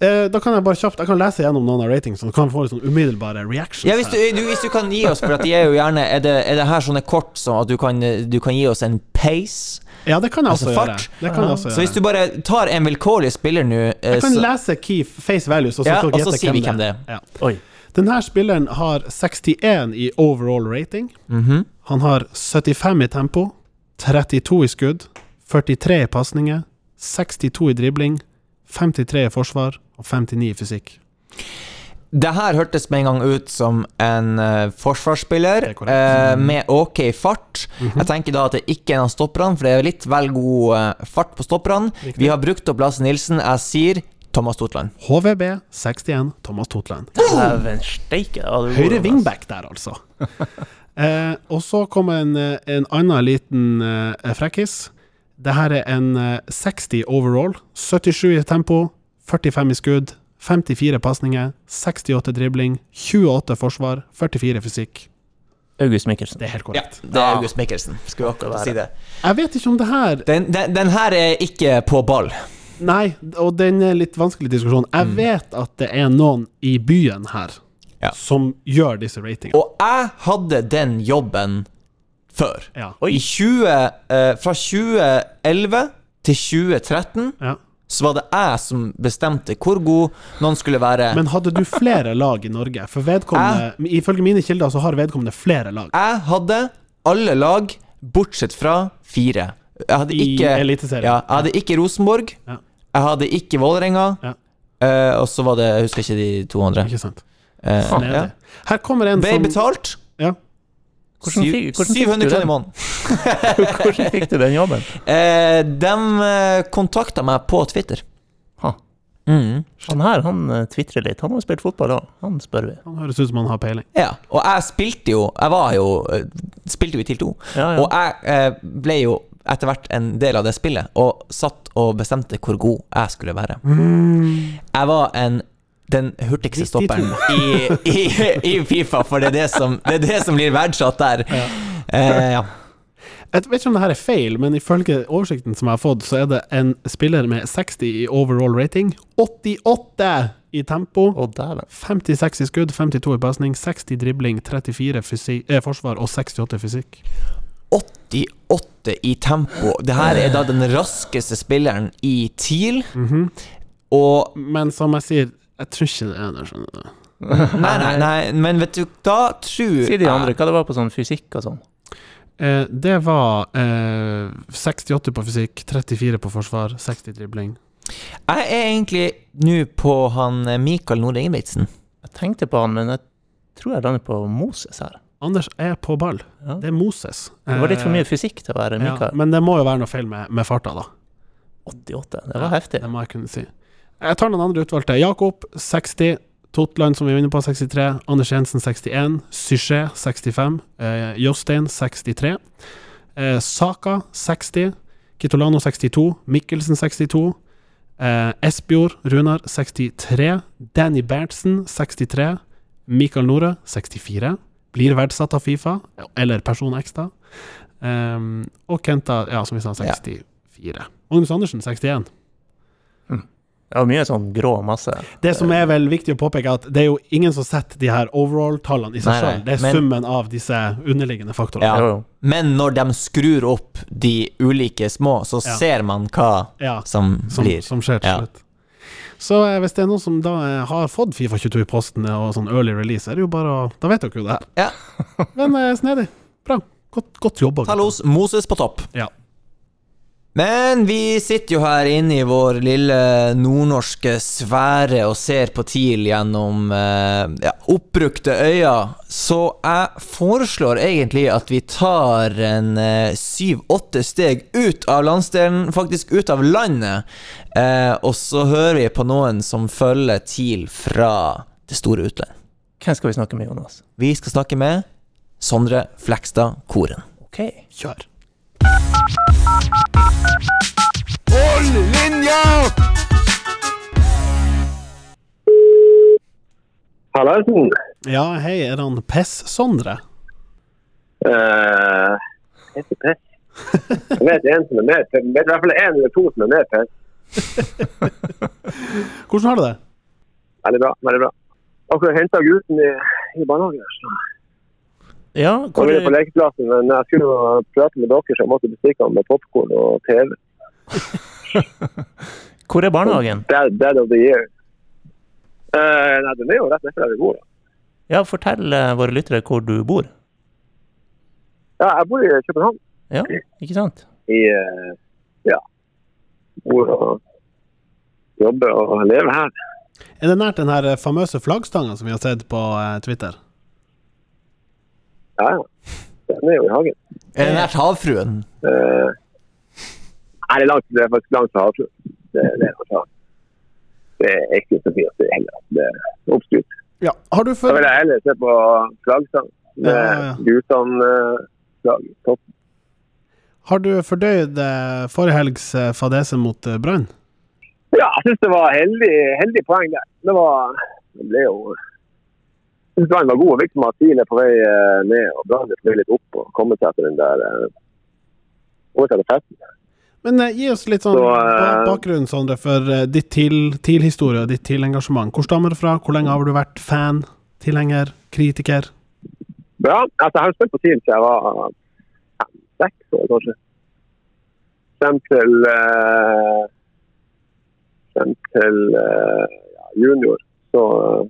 Eh, da kan jeg bare kjapt Jeg kan lese gjennom noen av ratings, så kan vi få litt sånn umiddelbare reactions. Ja, hvis du, du, hvis du kan gi oss, for de er jo gjerne Er det, er det her sånne kort sånn at du kan, du kan gi oss en pace? Ja, det kan jeg altså også altså, gjøre. Det kan jeg også Så hvis du bare tar en vilkårlig spiller nå eh, Jeg kan så- lese key face values, og så Ja, og så sier vi hvem det det er. Ja. Oi. Denne spilleren har 61 i overall rating. Mhm. Han har 75 i tempo, 32 i skudd, 43 i pasninger, 62 i dribling, 53 i forsvar og 59 i fysikk. Det her hørtes med en gang ut som en uh, forsvarsspiller eh, med ok fart. Jeg tenker da at det ikke er en av stopperne, for det er litt vel god uh, fart på stopperne. Vi har brukt opp Lasse Nilsen. Jeg sier Thomas Totland. HVB 61, Thomas Totland. Er Høyre wingback der, altså. (laughs) eh, og så kommer en, en annen liten frekkis. Det her er en eh, 60 overall. 77 i tempo, 45 i skudd, 54 pasninger, 68 dribling, 28 forsvar, 44 fysikk. August Mikkelsen. Det er helt Ja, korrekt. det er August Mikkelsen. Skulle akkurat si det. Jeg vet ikke om det her Den, den, den her er ikke på ball. Nei, og den er litt vanskelig diskusjon. Jeg vet at det er noen i byen her Ja. som gjør disse ratingene. Og jeg hadde den jobben før. Ja. I 20, eh, fra 2011 til 2013 Ja. Så var det jeg som bestemte hvor god noen skulle være. Men hadde du flere lag i Norge? For vedkommende, ifølge mine kilder så har vedkommende flere lag. jeg hadde alle lag bortsett fra fire. Jeg hadde I ikke, Eliteserien. ja, jeg hadde ikke Rosenborg. Ja. Jeg hadde ikke Vålerenga. Ja. Uh, og så var det Jeg husker ikke de to andre. Ikke sant? Uh, ja. Her kommer en Ble som betalt ja. Hvordan fikk- hvordan 700 du kroner i måneden. (laughs) (laughs) Hvordan fikk du den jobben? Eh, de kontakta meg på Twitter. Ha. Mm. Han her han eh, tvitrer litt. Han har spilt fotball òg. Han spør vi. Han høres ut som han har peiling. Ja, og jeg spilte jo Jeg var jo eh, Spilte jo i TIL 2. Ja, ja. Og jeg eh, ble jo etter hvert en del av det spillet, og satt og bestemte hvor god jeg skulle være. Jeg var en den hurtigste stopperen i, i, i Fifa, for det er det som, det er det som blir verdsatt der. Eh, ja. Jeg vet ikke om det her er feil, men ifølge oversikten som jeg har fått, så er det en spiller med 60 i overall rating, 88 i tempo, Å, 56 i skudd, 52 i pasning, 60 dribling, 34 fysi eh, forsvar og 68 fysikk. 88 i tempo. Det her er da den raskeste spilleren i TIL. Mhm. Og Men som jeg sier, jeg tror ikke det er det, skjønner du. (laughs) Nei, nei, nei, men vet du, da tror Si de andre hva det var på sånn fysikk og sånn. Eh, det var eh, 68 på fysikk, 34 på forsvar, 60 dribling. Jeg er egentlig nå på han eh, Mikael Nord Ingebrigtsen. Jeg tenkte på han, men jeg tror jeg lander på Moses her. Anders er på ball. Ja. Det er Moses. Det var litt for Eh, mye fysikk til å være Ja, Mikael. men det må jo være noe feil med, med farta, da. 88, det var heftig. Det må jeg kunne si. Jeg tar noen andre utvalgte. Jakob 60. Totland, som vi vinner på, 63. Anders Jensen 61. Syché 65. Eh, Jostein 63. Eh, Saka 60. Kitolano 62. Mikkelsen 62. Eh, Espejord Runar 63. Danny Berntsen 63. Mikael Nore 64. Blir verdsatt av Fifa, eller Person X, da. Um, og Kenta, ja, som vi sa, 64. Magnus Andersen 61. Det var mye sånn grå masse. Det som er vel viktig å påpeke, at det er jo ingen som setter de her overall-tallene i seg sjøl. Det er men- summen av disse underliggende faktorene. Ja. Jo, jo. Men når de skrur opp de ulike små, så Ja. ser man hva Ja, som, som, blir. som skjer til Ja. slutt. Så eh, hvis det er noen som da eh, har fått Fifa 22 i posten og sånn early release, er det jo bare å Da vet dere jo det her. Ja. (laughs) Men eh, snedig. Bra. Godt, godt jobba. Talos Moses på topp. Ja. Men vi sitter jo her inne i vår lille nordnorske sfære og ser på TIL gjennom eh, ja, oppbrukte øyne, så jeg foreslår egentlig at vi tar en eh, syv-åtte steg ut av landsdelen, faktisk ut av landet, eh, og så hører vi på noen som følger TIL fra det store utlandet. Hvem skal vi snakke med, Jonas? Vi skal snakke med Sondre Flekstad Koren. Ok. Kjør. Hold linja! Hallaisen. Ja, hei, er han Pess-Sondre? Uh, heter Pess. Jeg vet en som er mer Jeg vet i hvert fall en eller to som er mer Pess. Hvordan har du det? Veldig bra. veldig bra. Akkurat henta gutten i, i barnehagen. så Ja, Jeg hvor, var inne på lekeplassen, men jeg skulle prate med dere, så jeg måtte bestikke ham med popkorn og TV. (laughs) hvor er barnehagen? Dead, dead of the year. Uh, nei, den er jo rett nedfor der vi bor. da. Ja, fortell uh, våre lyttere hvor du bor. Ja, jeg bor i København. Ja, ikke sant? I uh, ja, bor og jobber og lever her. Er det nært den her famøse flaggstanga som vi har sett på eh, Twitter? Ja, ja. Den er jo i hagen. Er det nært havfruen? Uh, Nei, det er, langt, det er faktisk langt fra havfruen. Det, det, er det er ikke så mye å si heller. Det er oppskrytt. Ja. Har du Da vil jeg heller se på flaggstang med Ja, ja, ja. Gutan-flagg. Topp. Har du fordøyd eh, forrige helgs eh, fadese mot eh, Brann? Ja, jeg syns det var heldig, heldig poeng der. Det var Det ble jo syns Brann var god. og viktig med at TIL er på vei eh, ned og Brann er litt opp og kommet seg etter den der eh, seg til festen. Men eh, gi oss litt sånn Så, eh, bakgrunn, Sondre, for eh, ditt TIL- TIL-historie og ditt TIL-engasjement. Hvor stammer det fra? Hvor lenge har du vært fan, tilhenger, kritiker? Bra. Altså, jeg har spilt på TIL siden jeg var fem-seks år, kanskje. Frem til eh, Frem til eh, junior. Så eh,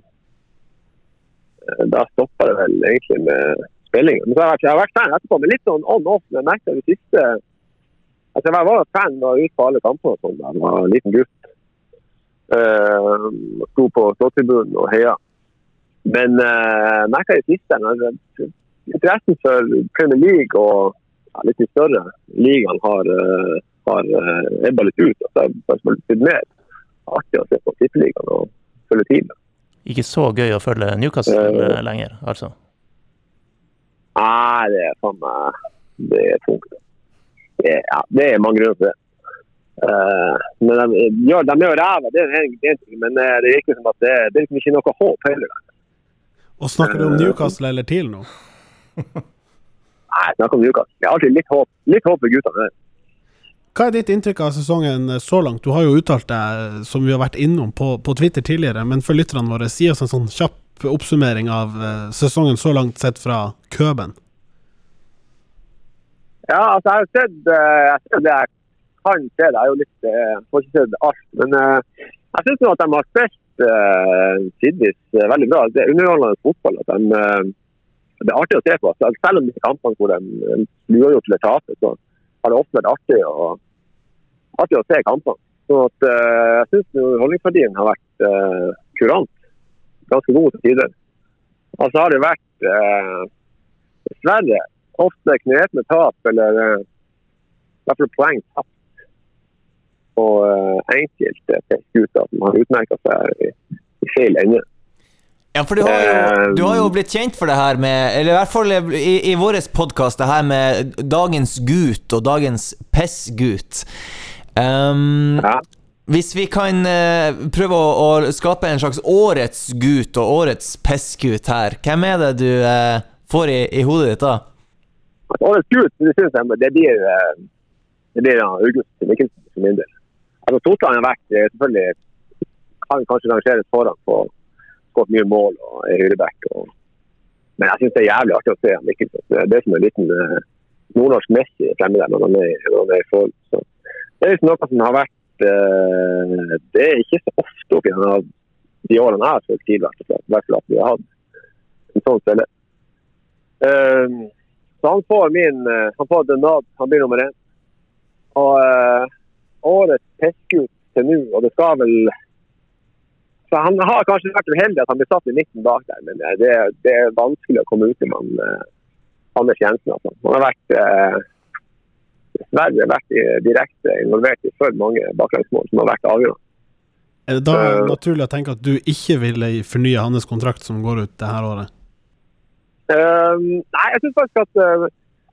da stoppa det vel egentlig med spillinga. Men så har jeg, jeg har vært fan etterpå, men litt sånn on-off. Men jeg merket det siste Altså, jeg var fan og ute på alle kampene og sånn da jeg var en liten gutt. Uh, sto på ståtribunen og heia. Men uh, merka i det siste interessen for Premier League og ja, litt de større ligaene har, uh, har uh, ebba litt ut. Altså, det har blitt mer artig å se på tippeligaen og følge tiden. Ikke så gøy å følge Newcastle eh, lenger, altså. Nei, det er faen meg Det er tungt. Det er, ja, det er mange grunner til det. Uh, men de gjør, de gjør ræva, det er en det en ting. Men uh, det virker som at det, det er liksom ikke noe håp heller. Og snakker du om Newcastle eller TIL nå? Nei, jeg snakker om Newcastle. Det er alltid litt håp, litt håp for guttene. Hva er ditt inntrykk av sesongen eh, så langt? Du har jo uttalt deg, som vi har vært innom på, på Twitter tidligere, men for lytterne våre, si oss en sånn kjapp oppsummering av eh, sesongen så langt sett fra Køben. Ja, altså jeg har sett, eh, det jeg kan se. Det er jo litt, eh, jeg får ikke sett alt. Men eh, jeg syns at de har spilt uh, tidvis eh, veldig bra. Det er underholdende fotball. at de, eh, Det er artig å se på. Selv om disse kampene hvor de eh, blir gjort til å tape, så har det ofte vært artig, å- artig å se kampene. Så at, eh, jeg syns holdningsverdien har vært uh, kurant. Ganske god til tider. Og så har det vært uh, dessverre ofte knepne tap, eller eh, i hvert fall poeng tapt på enkelte skuter som har utmerka seg i, i feil ende. Ja, for du har, jo, du har jo blitt kjent for det her med Eller i hvert fall i, i vår podkast, det her med dagens gutt og dagens pissgut. Um, Ja. Hvis vi kan uh, prøve å, å skape en slags årets gut og årets pissgutt her, hvem er det du uh, får i, i hodet ditt da? Årets gutt, det synes jeg det blir, eh, det blir ja, August Mikkelsen for min del. Altså, Totland har vært selvfølgelig kan kanskje rangeres foran på skåret mye mål og er høyreback. Og... Men jeg syns det er jævlig artig å se Mikkelsen. Det er som en liten uh, nordnorsk Messi fremme der når han er, han i form. Det er liksom noe som har vært eh, Det er ikke så ofte opp denne de årene jeg har spilt TIL, i hvert fall. I at vi har hatt en sånn spiller. Eh, så han får min eh, Han får Denad, han blir nummer én. Og eh, årets pissgutt til nå, og det skal vel så Han har kanskje vært uheldig at han blir satt i midten bak der, men eh, det, det er vanskelig å komme ut med han, eh, Anders Jensen. Altså. Han har vært eh, dessverre vært direkte involvert i for mange baklengsmål som har vært avgjørende. Er det da uh, naturlig å tenke at du ikke ville fornye hans kontrakt som går ut det her året? Uh, nei, jeg syns faktisk at uh,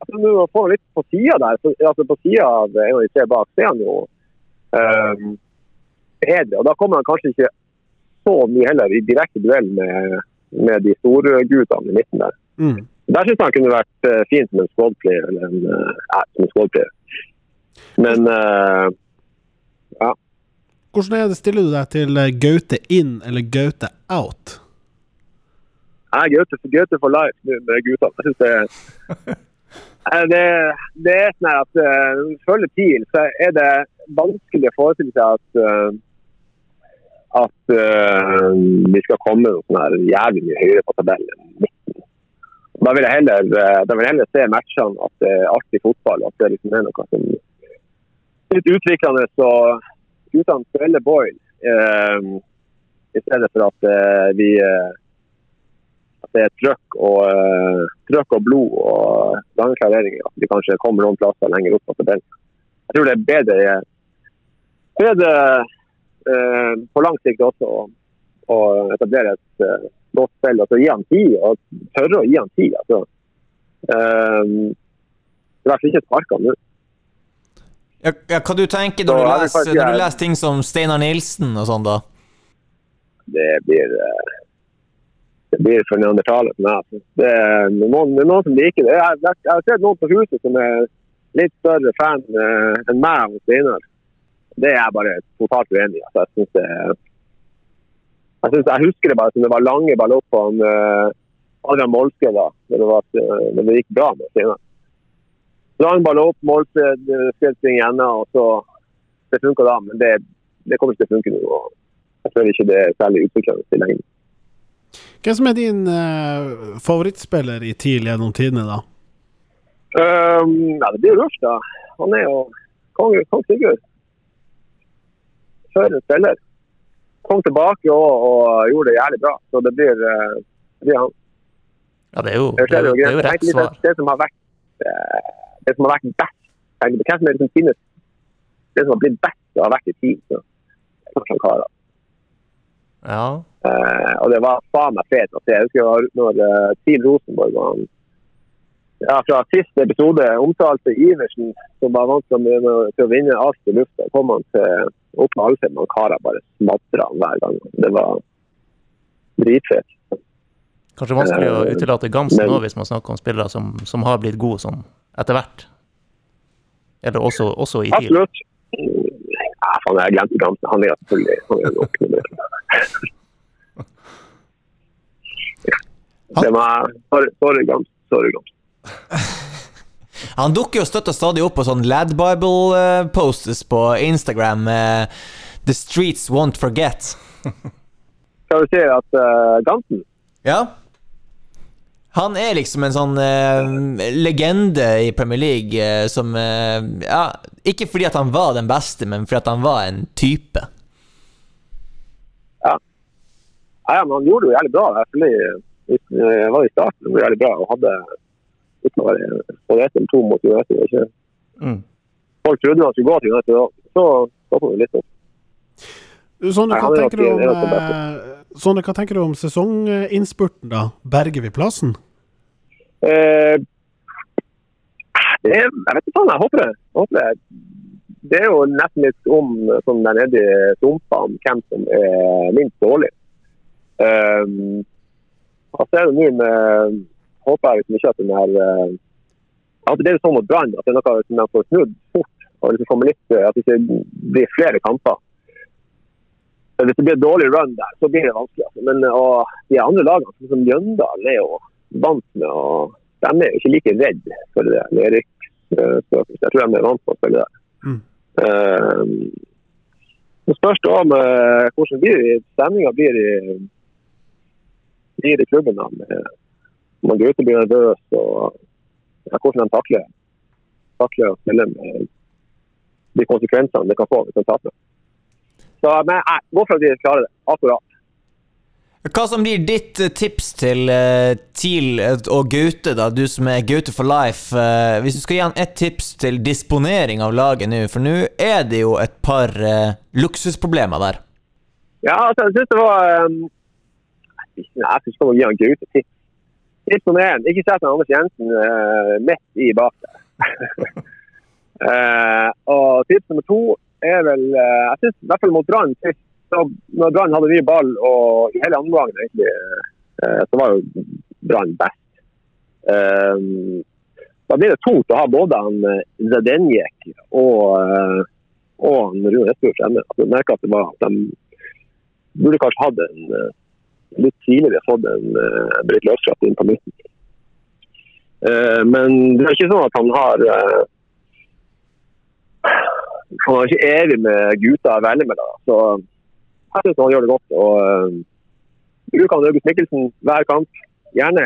altså, man får litt på sida der, så, altså på sida av en av de tre bak, så er han jo bedre. Og da kommer han kanskje ikke så mye heller i direkte duell med, med de store guttene i midten der. Mm. Der syns jeg han kunne vært uh, fint som en squad-player. Eller en, uh, som en squad-player. Men uh, Hvordan er det, stiller du deg til Gaute inn eller Gaute out? jeg er Gaute Gaute for life med guttene. Jeg synes det, er (laughs) det, det er sånn at når du følger TIL, så er det vanskelig å forestille seg at uh, at uh, vi skal komme noe sånn her jævlig mye høyere på tabellen enn 19. Da vil jeg heller, uh, da vil jeg heller se matchene at det er artig fotball, at det liksom er noe som er litt utviklende. Så guttene spiller Boyle. eh, I stedet for at eh, vi eh, at det er trøkk og, eh, trøkk og blod og lange klareringer. At vi kanskje kommer noen plasser lenger opp på tabellen. Jeg tror det er bedre, bedre eh, på lang sikt også å, å etablere et eh, godt spill. Altså gi han tid, og tørre å gi han tid. Altså. Um, I hvert fall ikke sparke han nå. Ja, ja, hva du tenker når Så du, jeg leser, faktisk- når du leser ting som Steinar Nilsen og sånn, da? det blir eh, det blir for neandertaler som meg. Det er noen, det er noen som liker det. Jeg, har jeg har sett noen på huset som er litt større fan eh, enn meg og Steinar. Det er jeg bare totalt uenig i. Altså, jeg, synes det, er- jeg, synes, jeg husker det bare som det var lange opp på han, uh, Adrian Molske da, når det, var, eh, når det gikk bra med Steinar. Lang ball opp, målskridsting igjen, og så Det funka da, men det, det kommer ikke til å funke nå. Jeg føler ikke det er særlig utviklende i lengden. Hvem som er din uh, favorittspiller i TIL gjennom tidene, da? Um, ja, det blir Rush, da. Han er jo kong, kong Sigurd. Før en spiller. Kom tilbake og, og gjorde det jævlig bra. Så det blir, eh, det blir han. Ja, det er jo, det er, jo- det er jo rett svar. Det, det som har vært eh, det som har vært best Hvem som liksom finnes Det som har blitt best, har vært i tid. Så. er kanskje. Ja. Eh, og det var faen meg fett å se. Jeg husker når uh, Team Rosenborg var han ja, fra siste episode omtalte Iversen, som var vant til å, vinne alt i lufta, kom han til opp med Alfheim, og Kara bare smadra han hver gang. Det var dritfett. Kanskje vanskelig å Eh, utelate Gamsen òg, hvis man snakker om spillere som, som har blitt gode sånn etter hvert. Eller også, også i tid? Absolutt. Ja, faen, jeg glemte Gamsen. Han er selvfølgelig han er nok nummer én. (laughs) Det var Sorry, sorry Gamsen. Sorry, Gamsen. (laughs) Han dukker jo støtt og stadig opp på sånn Lad Bible-posters på Instagram. eh, The streets won't forget. (laughs) Skal vi si at uh, Ganten? Ja. Han er liksom en sånn eh, legende i Premier League eh, som eh, Ja, ikke fordi at han var den beste, men fordi at han var en type. Ja, ja, men han gjorde det jo jævlig bra. eh, var i starten jævlig bra og hadde være på ett eller to mot United. Ikke? Mm. Folk trodde han skulle gå til United, så stoppa vi litt opp. Du, Sondre, hva er tenker du om, er eh, Sondre, hva tenker du om sesonginnspurten, da? Berger vi plassen? Eh, det er, jeg vet ikke faen, jeg håper det. Jeg håper det. Det er jo nesten litt om som der nede i sumpene hvem som er minst dårlig. Um, hva ser er det nå med Håper jeg liksom ikke at den her eh, At det er sånn mot Brann at det er noe som de får snudd fort. og liksom kommer litt, eh, At det ikke blir flere kamper. Så Hvis det blir et dårlig run der, så blir det vanskelig. Altså. Men og de andre lagene, som Mjøndalen, er jo vant med å De er jo ikke like redd for det nedrykksspøkelset. Jeg tror de er vant med å spille der. Mm. Uh, så spørs det om eh, hvordan blir stemninga blir blir i klubben. da, med man Gaute blir nervøs og ja, hvordan de takler, takler å spille med de konsekvensene det kan få hvis de taper. Så men, nei, går for at de klarer det. Akkurat. Hva som blir ditt eh, tips til uh, TIL og Gaute, da, du som er Gaute for life? Uh, hvis du skal gi han ett tips til disponering av laget nå, for nå er det jo et par uh, luksusproblemer der. Ja, altså, jeg syns det var um, Jeg syns jeg må gi han Gaute tips. Tips nummer én, ikke sett Anders Jensen uh, midt i bak der. (laughs) Eh, og tips nummer to er vel uh, Jeg syns i hvert fall mot Brann sist, når Brann hadde mye ball og i hele andre gangen egentlig, eh, så var jo Brann best. Eh, da blir det tungt å ha både han eh, Zadenjek og, eh, og Rune Espejord fremme. Altså, merker at det var at de burde kanskje hatt en eh, litt tidligere fått en uh, Britt Løvskraft inn på midten. Uh, men det er ikke sånn at han har uh, Han har ikke evig med gutta å velge. Da. Så jeg syns han gjør det godt. Og bruker han August Mikkelsen hver kamp. Gjerne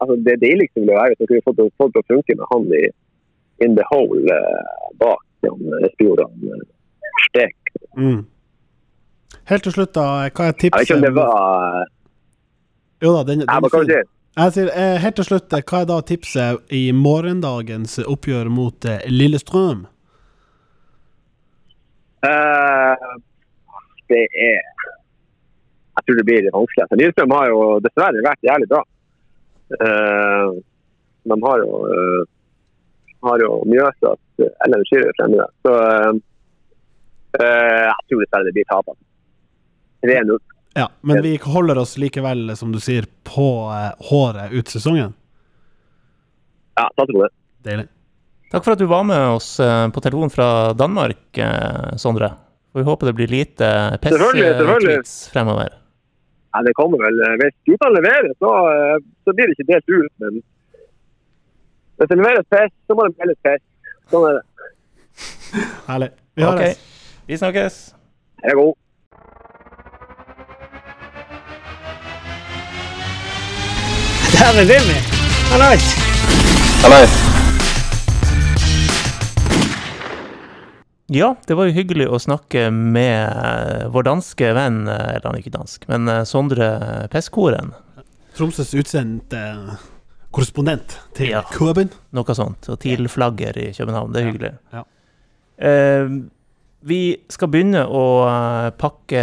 altså Det deiligste ville være hvis man kunne fått fått det til å funke med han i in the hole eh, bak han Espejord. han, eh, Stek. Mm. Helt til slutt, da. Hva er Jeg vet ikke tipset? om det var Jo da, den, den fin. si? Jeg sier, eh, helt til slutt, eh, hva er da tipset i morgendagens oppgjør mot eh, Lillestrøm? Uh, det er Jeg tror det blir litt vanskelig. Lillestrøm har jo dessverre vært jævlig bra. Uh, de har jo uh, har jo Mjøsas Ellen Schirrer fremme der. Så uh, jeg tror dessverre det blir tap. Altså. 3-0. Ja, men vi holder oss likevel, som du sier, på eh, håret ut sesongen. Ja, satser på det. Deilig. Takk for at du var med oss eh, på telefon fra Danmark, eh, Sondre. Og vi håper det blir lite pess-tweets fremover. Ja, det kommer vel. Hvis gutta leverer, så, så blir det ikke delt ut. Men hvis det leveres pess, så må det meldes pess. Sånn er det. Herlig. Vi høres. Okay. vi snakkes. Ha det god. Dæven, Jimmy! Hallais! Ja, det var jo hyggelig å snakke med vår danske venn, eller han er ikke dansk, men eh, Sondre Peskoren. Tromsøs utsendte eh, korrespondent til Ja. Køben. Noe sånt. Og TIL-flagger i København. Det er hyggelig. ja. Eh, vi skal begynne å eh, pakke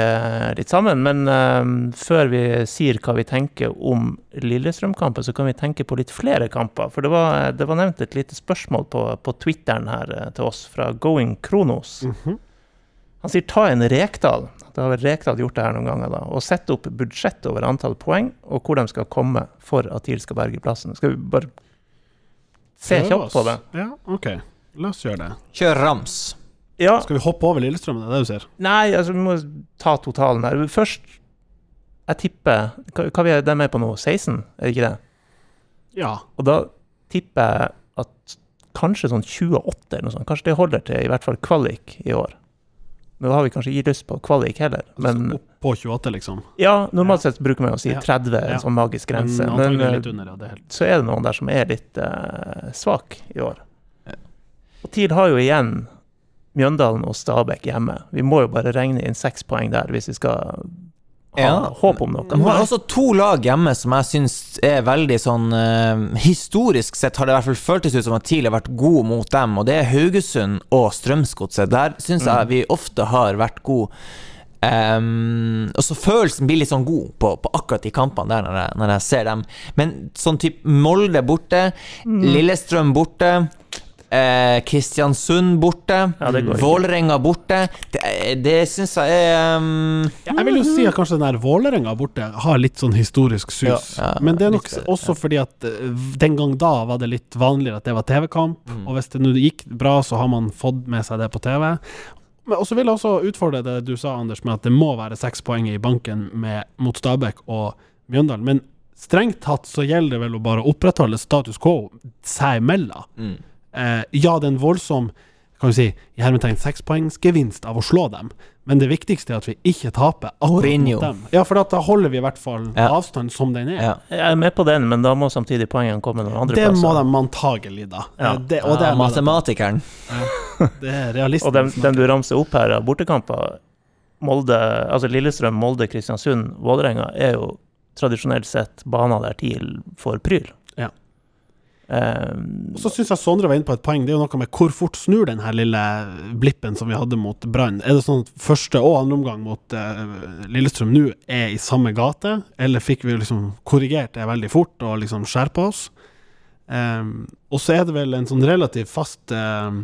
litt sammen, men eh, før vi sier hva vi tenker om Lillestrøm-kampen, så kan vi tenke på litt flere kamper. For det var, det var nevnt et lite spørsmål på, på Twitteren her eh, til oss fra Going Kronos. Mhm. Han sier ta en Rekdal. Det har vel Rekdal gjort det her noen ganger, da. Og sette opp budsjett over antall poeng, og hvor de skal komme for at TIL skal berge plassen. Skal vi bare se kjapt på det? Ja, OK. La oss gjøre det. Kjør rams. Ja, Skal vi hoppe over Lillestrøm? Det er det du ser? Nei, altså vi må ta totalen her. Først, jeg tipper Hva, hva vi er de med på nå? 16, er det ikke det? Ja. Og da tipper jeg at kanskje sånn 28 eller noe sånt. Kanskje det holder til i hvert fall kvalik i år. Nå har vi kanskje ikke lyst på kvalik heller, men Opp på 28, liksom. ja, normalt sett bruker man å si 30, Ja. en sånn magisk grense. Men Men, eh, under, ja. Det er helt så er det noen der som er litt uh, svak i år. Og TIL har jo igjen Mjøndalen og Stabæk hjemme. Vi må jo bare regne inn seks poeng der hvis vi skal ha Ja. håp om noe. Vi har også to lag hjemme som jeg syns er veldig sånn uh, Historisk sett har det i hvert fall føltes ut som at TIL har vært god mot dem, og det er Haugesund og Strømsgodset. Der syns jeg vi ofte har vært gode. Um, og så følelsen blir litt sånn god på, på akkurat de kampene der når jeg, når jeg ser dem. Men sånn type Molde borte, Lillestrøm borte, eh, Kristiansund borte, Ja. Vålerenga borte. Det, det syns jeg er um... Ja, jeg vil jo si at kanskje den der Vålerenga borte har litt sånn historisk sus. Ja, ja, Men det er nok litt, ja. også fordi at eh, den gang da var det litt vanligere at det var TV-kamp. Mm. Og hvis det nå gikk bra, så har man fått med seg det på TV. Men også vil jeg også utfordre det du sa, Anders, med at det må være seks poeng i banken med, mot Stabæk og Mjøndalen. Men strengt tatt så gjelder det vel å bare opprettholde status quo seg imellom. Mm. Eh, ja, det er en voldsom kan vi si, i hermetegn sekspoengsgevinst av å slå dem, men det viktigste er at vi ikke taper akkurat mot dem. Ja, for da holder vi i hvert fall Ja. avstand som den er. ja. Jeg er med på den, men da må samtidig poengene komme noen andre Det må de antagelig, da. Ja. Eh, Det, og det Ja, er, matematikeren. det er realisten. Og dem, dem du ramser opp her av bortekamper, Molde, altså Lillestrøm, Molde, Kristiansund, Vålerenga, er jo tradisjonelt sett baner der TIL får pryl. Um, Og så syns jeg Sondre var inne på et poeng. Det er jo noe med hvor fort snur den her lille blippen som vi hadde mot Brann. Er det sånn at første og andre omgang mot uh, Lillestrøm nå er i samme gate, eller fikk vi liksom korrigert det veldig fort og liksom skjerpa oss? Um, og så er det vel en sånn relativt fast uh,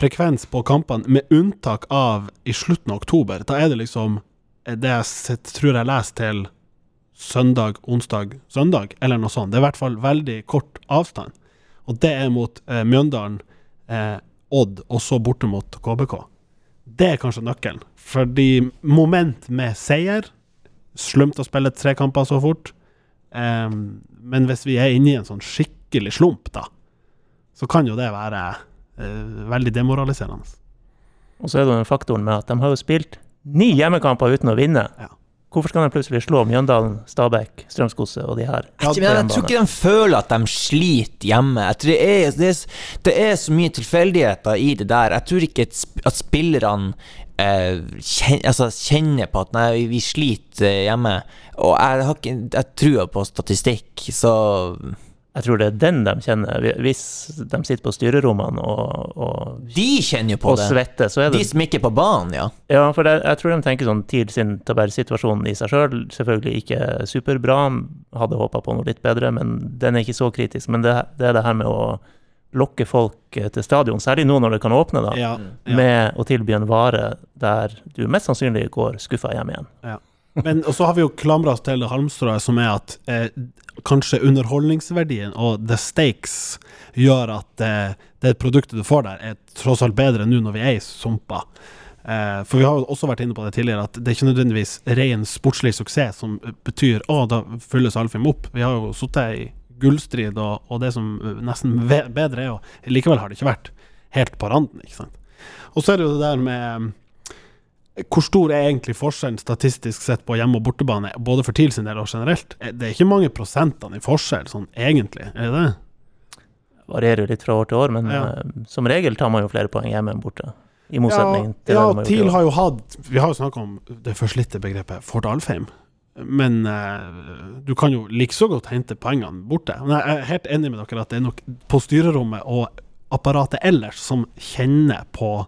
frekvens på kampene, med unntak av i slutten av oktober. Da er det liksom eh, det jeg tror jeg leser til søndag, onsdag, søndag, eller noe sånt. Det er i hvert fall veldig kort avstand. Og det er mot eh, Mjøndalen, eh, Odd, og så borte mot KBK. Det er kanskje nøkkelen. Fordi moment med seier Slumt å spille tre kamper så fort. Eh, men hvis vi er inne i en sånn skikkelig slump, da, så kan jo det være eh, veldig demoraliserende. og så er det den faktoren med at de har jo spilt ni hjemmekamper uten å vinne. Ja. Hvorfor skal de plutselig slå Mjøndalen, Stabæk, Strømskose og de her? Ja, jeg, jeg tror ikke de føler at de sliter hjemme. Det, er, det, er, det er så mye tilfeldigheter i det der. Jeg tror ikke at sp- spillerne eh, kjen, altså, kjenner på at nei, vi sliter eh, hjemme. Og jeg har ikke jeg tror på statistikk, så Jeg tror det er den de kjenner. Hvis de sitter på styrerommene og, og, De kjenner jo på og det. svetter, så er De det som ikke er på banen, ja. Ja, for det, jeg tror de tenker sånn TIL sin tabellsituasjon i seg sjøl. Selvfølgelig ikke superbra, hadde håpa på noe litt bedre, men den er ikke så kritisk. Men det, det er det her med å lokke folk eh, til stadion, særlig nå når det kan åpne, da, Ja, ja. med å tilby en vare der du mest sannsynlig går skuffa hjem igjen. Men og så har vi jo klamra oss til halmstrået som er at eh, kanskje underholdningsverdien og the stakes gjør at eh, det produktet du får der, er tross alt bedre nå når vi er i sumpa. Eh, for vi har jo også vært inne på det tidligere, at det er ikke nødvendigvis ren sportslig suksess som betyr å, da fylles Alfheim opp. Vi har jo sittet i gullstrid, og, og det som nesten bedre er jo Likevel har det ikke vært helt på randen, ikke sant. Og så er det jo det der med hvor stor er egentlig forskjellen statistisk sett på hjemme- og bortebane, både for TIL sin del og generelt? Eh, Det er ikke mange prosentene i forskjell, sånn egentlig, er det det? Varierer jo litt fra år til år, men Ja. uh, som regel tar man jo flere poeng hjemme enn borte. I motsetning til ja, det de har TIL har jo hatt Vi har jo snakka om det forslitte begrepet Fort Alfheim, men uh, du kan jo like så godt hente poengene borte. Men jeg er helt enig med dere at det er nok på styrerommet og apparatet ellers som kjenner på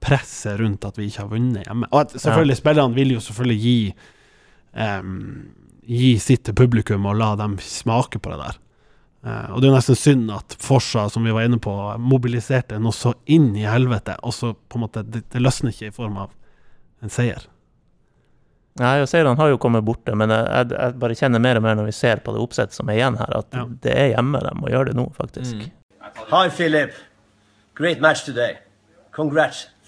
presset rundt at vi ikke har vunnet hjemme. Og at selvfølgelig, spillerne vil jo selvfølgelig gi um, gi sitt til publikum og la dem smake på det der. Uh, og det er jo nesten synd at Forsa, som vi var inne på, mobiliserte noe så inn i helvete, og så på en måte det, det løsner ikke i form av en seier. Nei, og seirene har jo kommet borte, men jeg, jeg, bare kjenner mer og mer når vi ser på det oppsettet som er igjen her, at Ja. det er hjemme de må gjøre det nå, faktisk. Hi, Philip. Great match today. Congrats,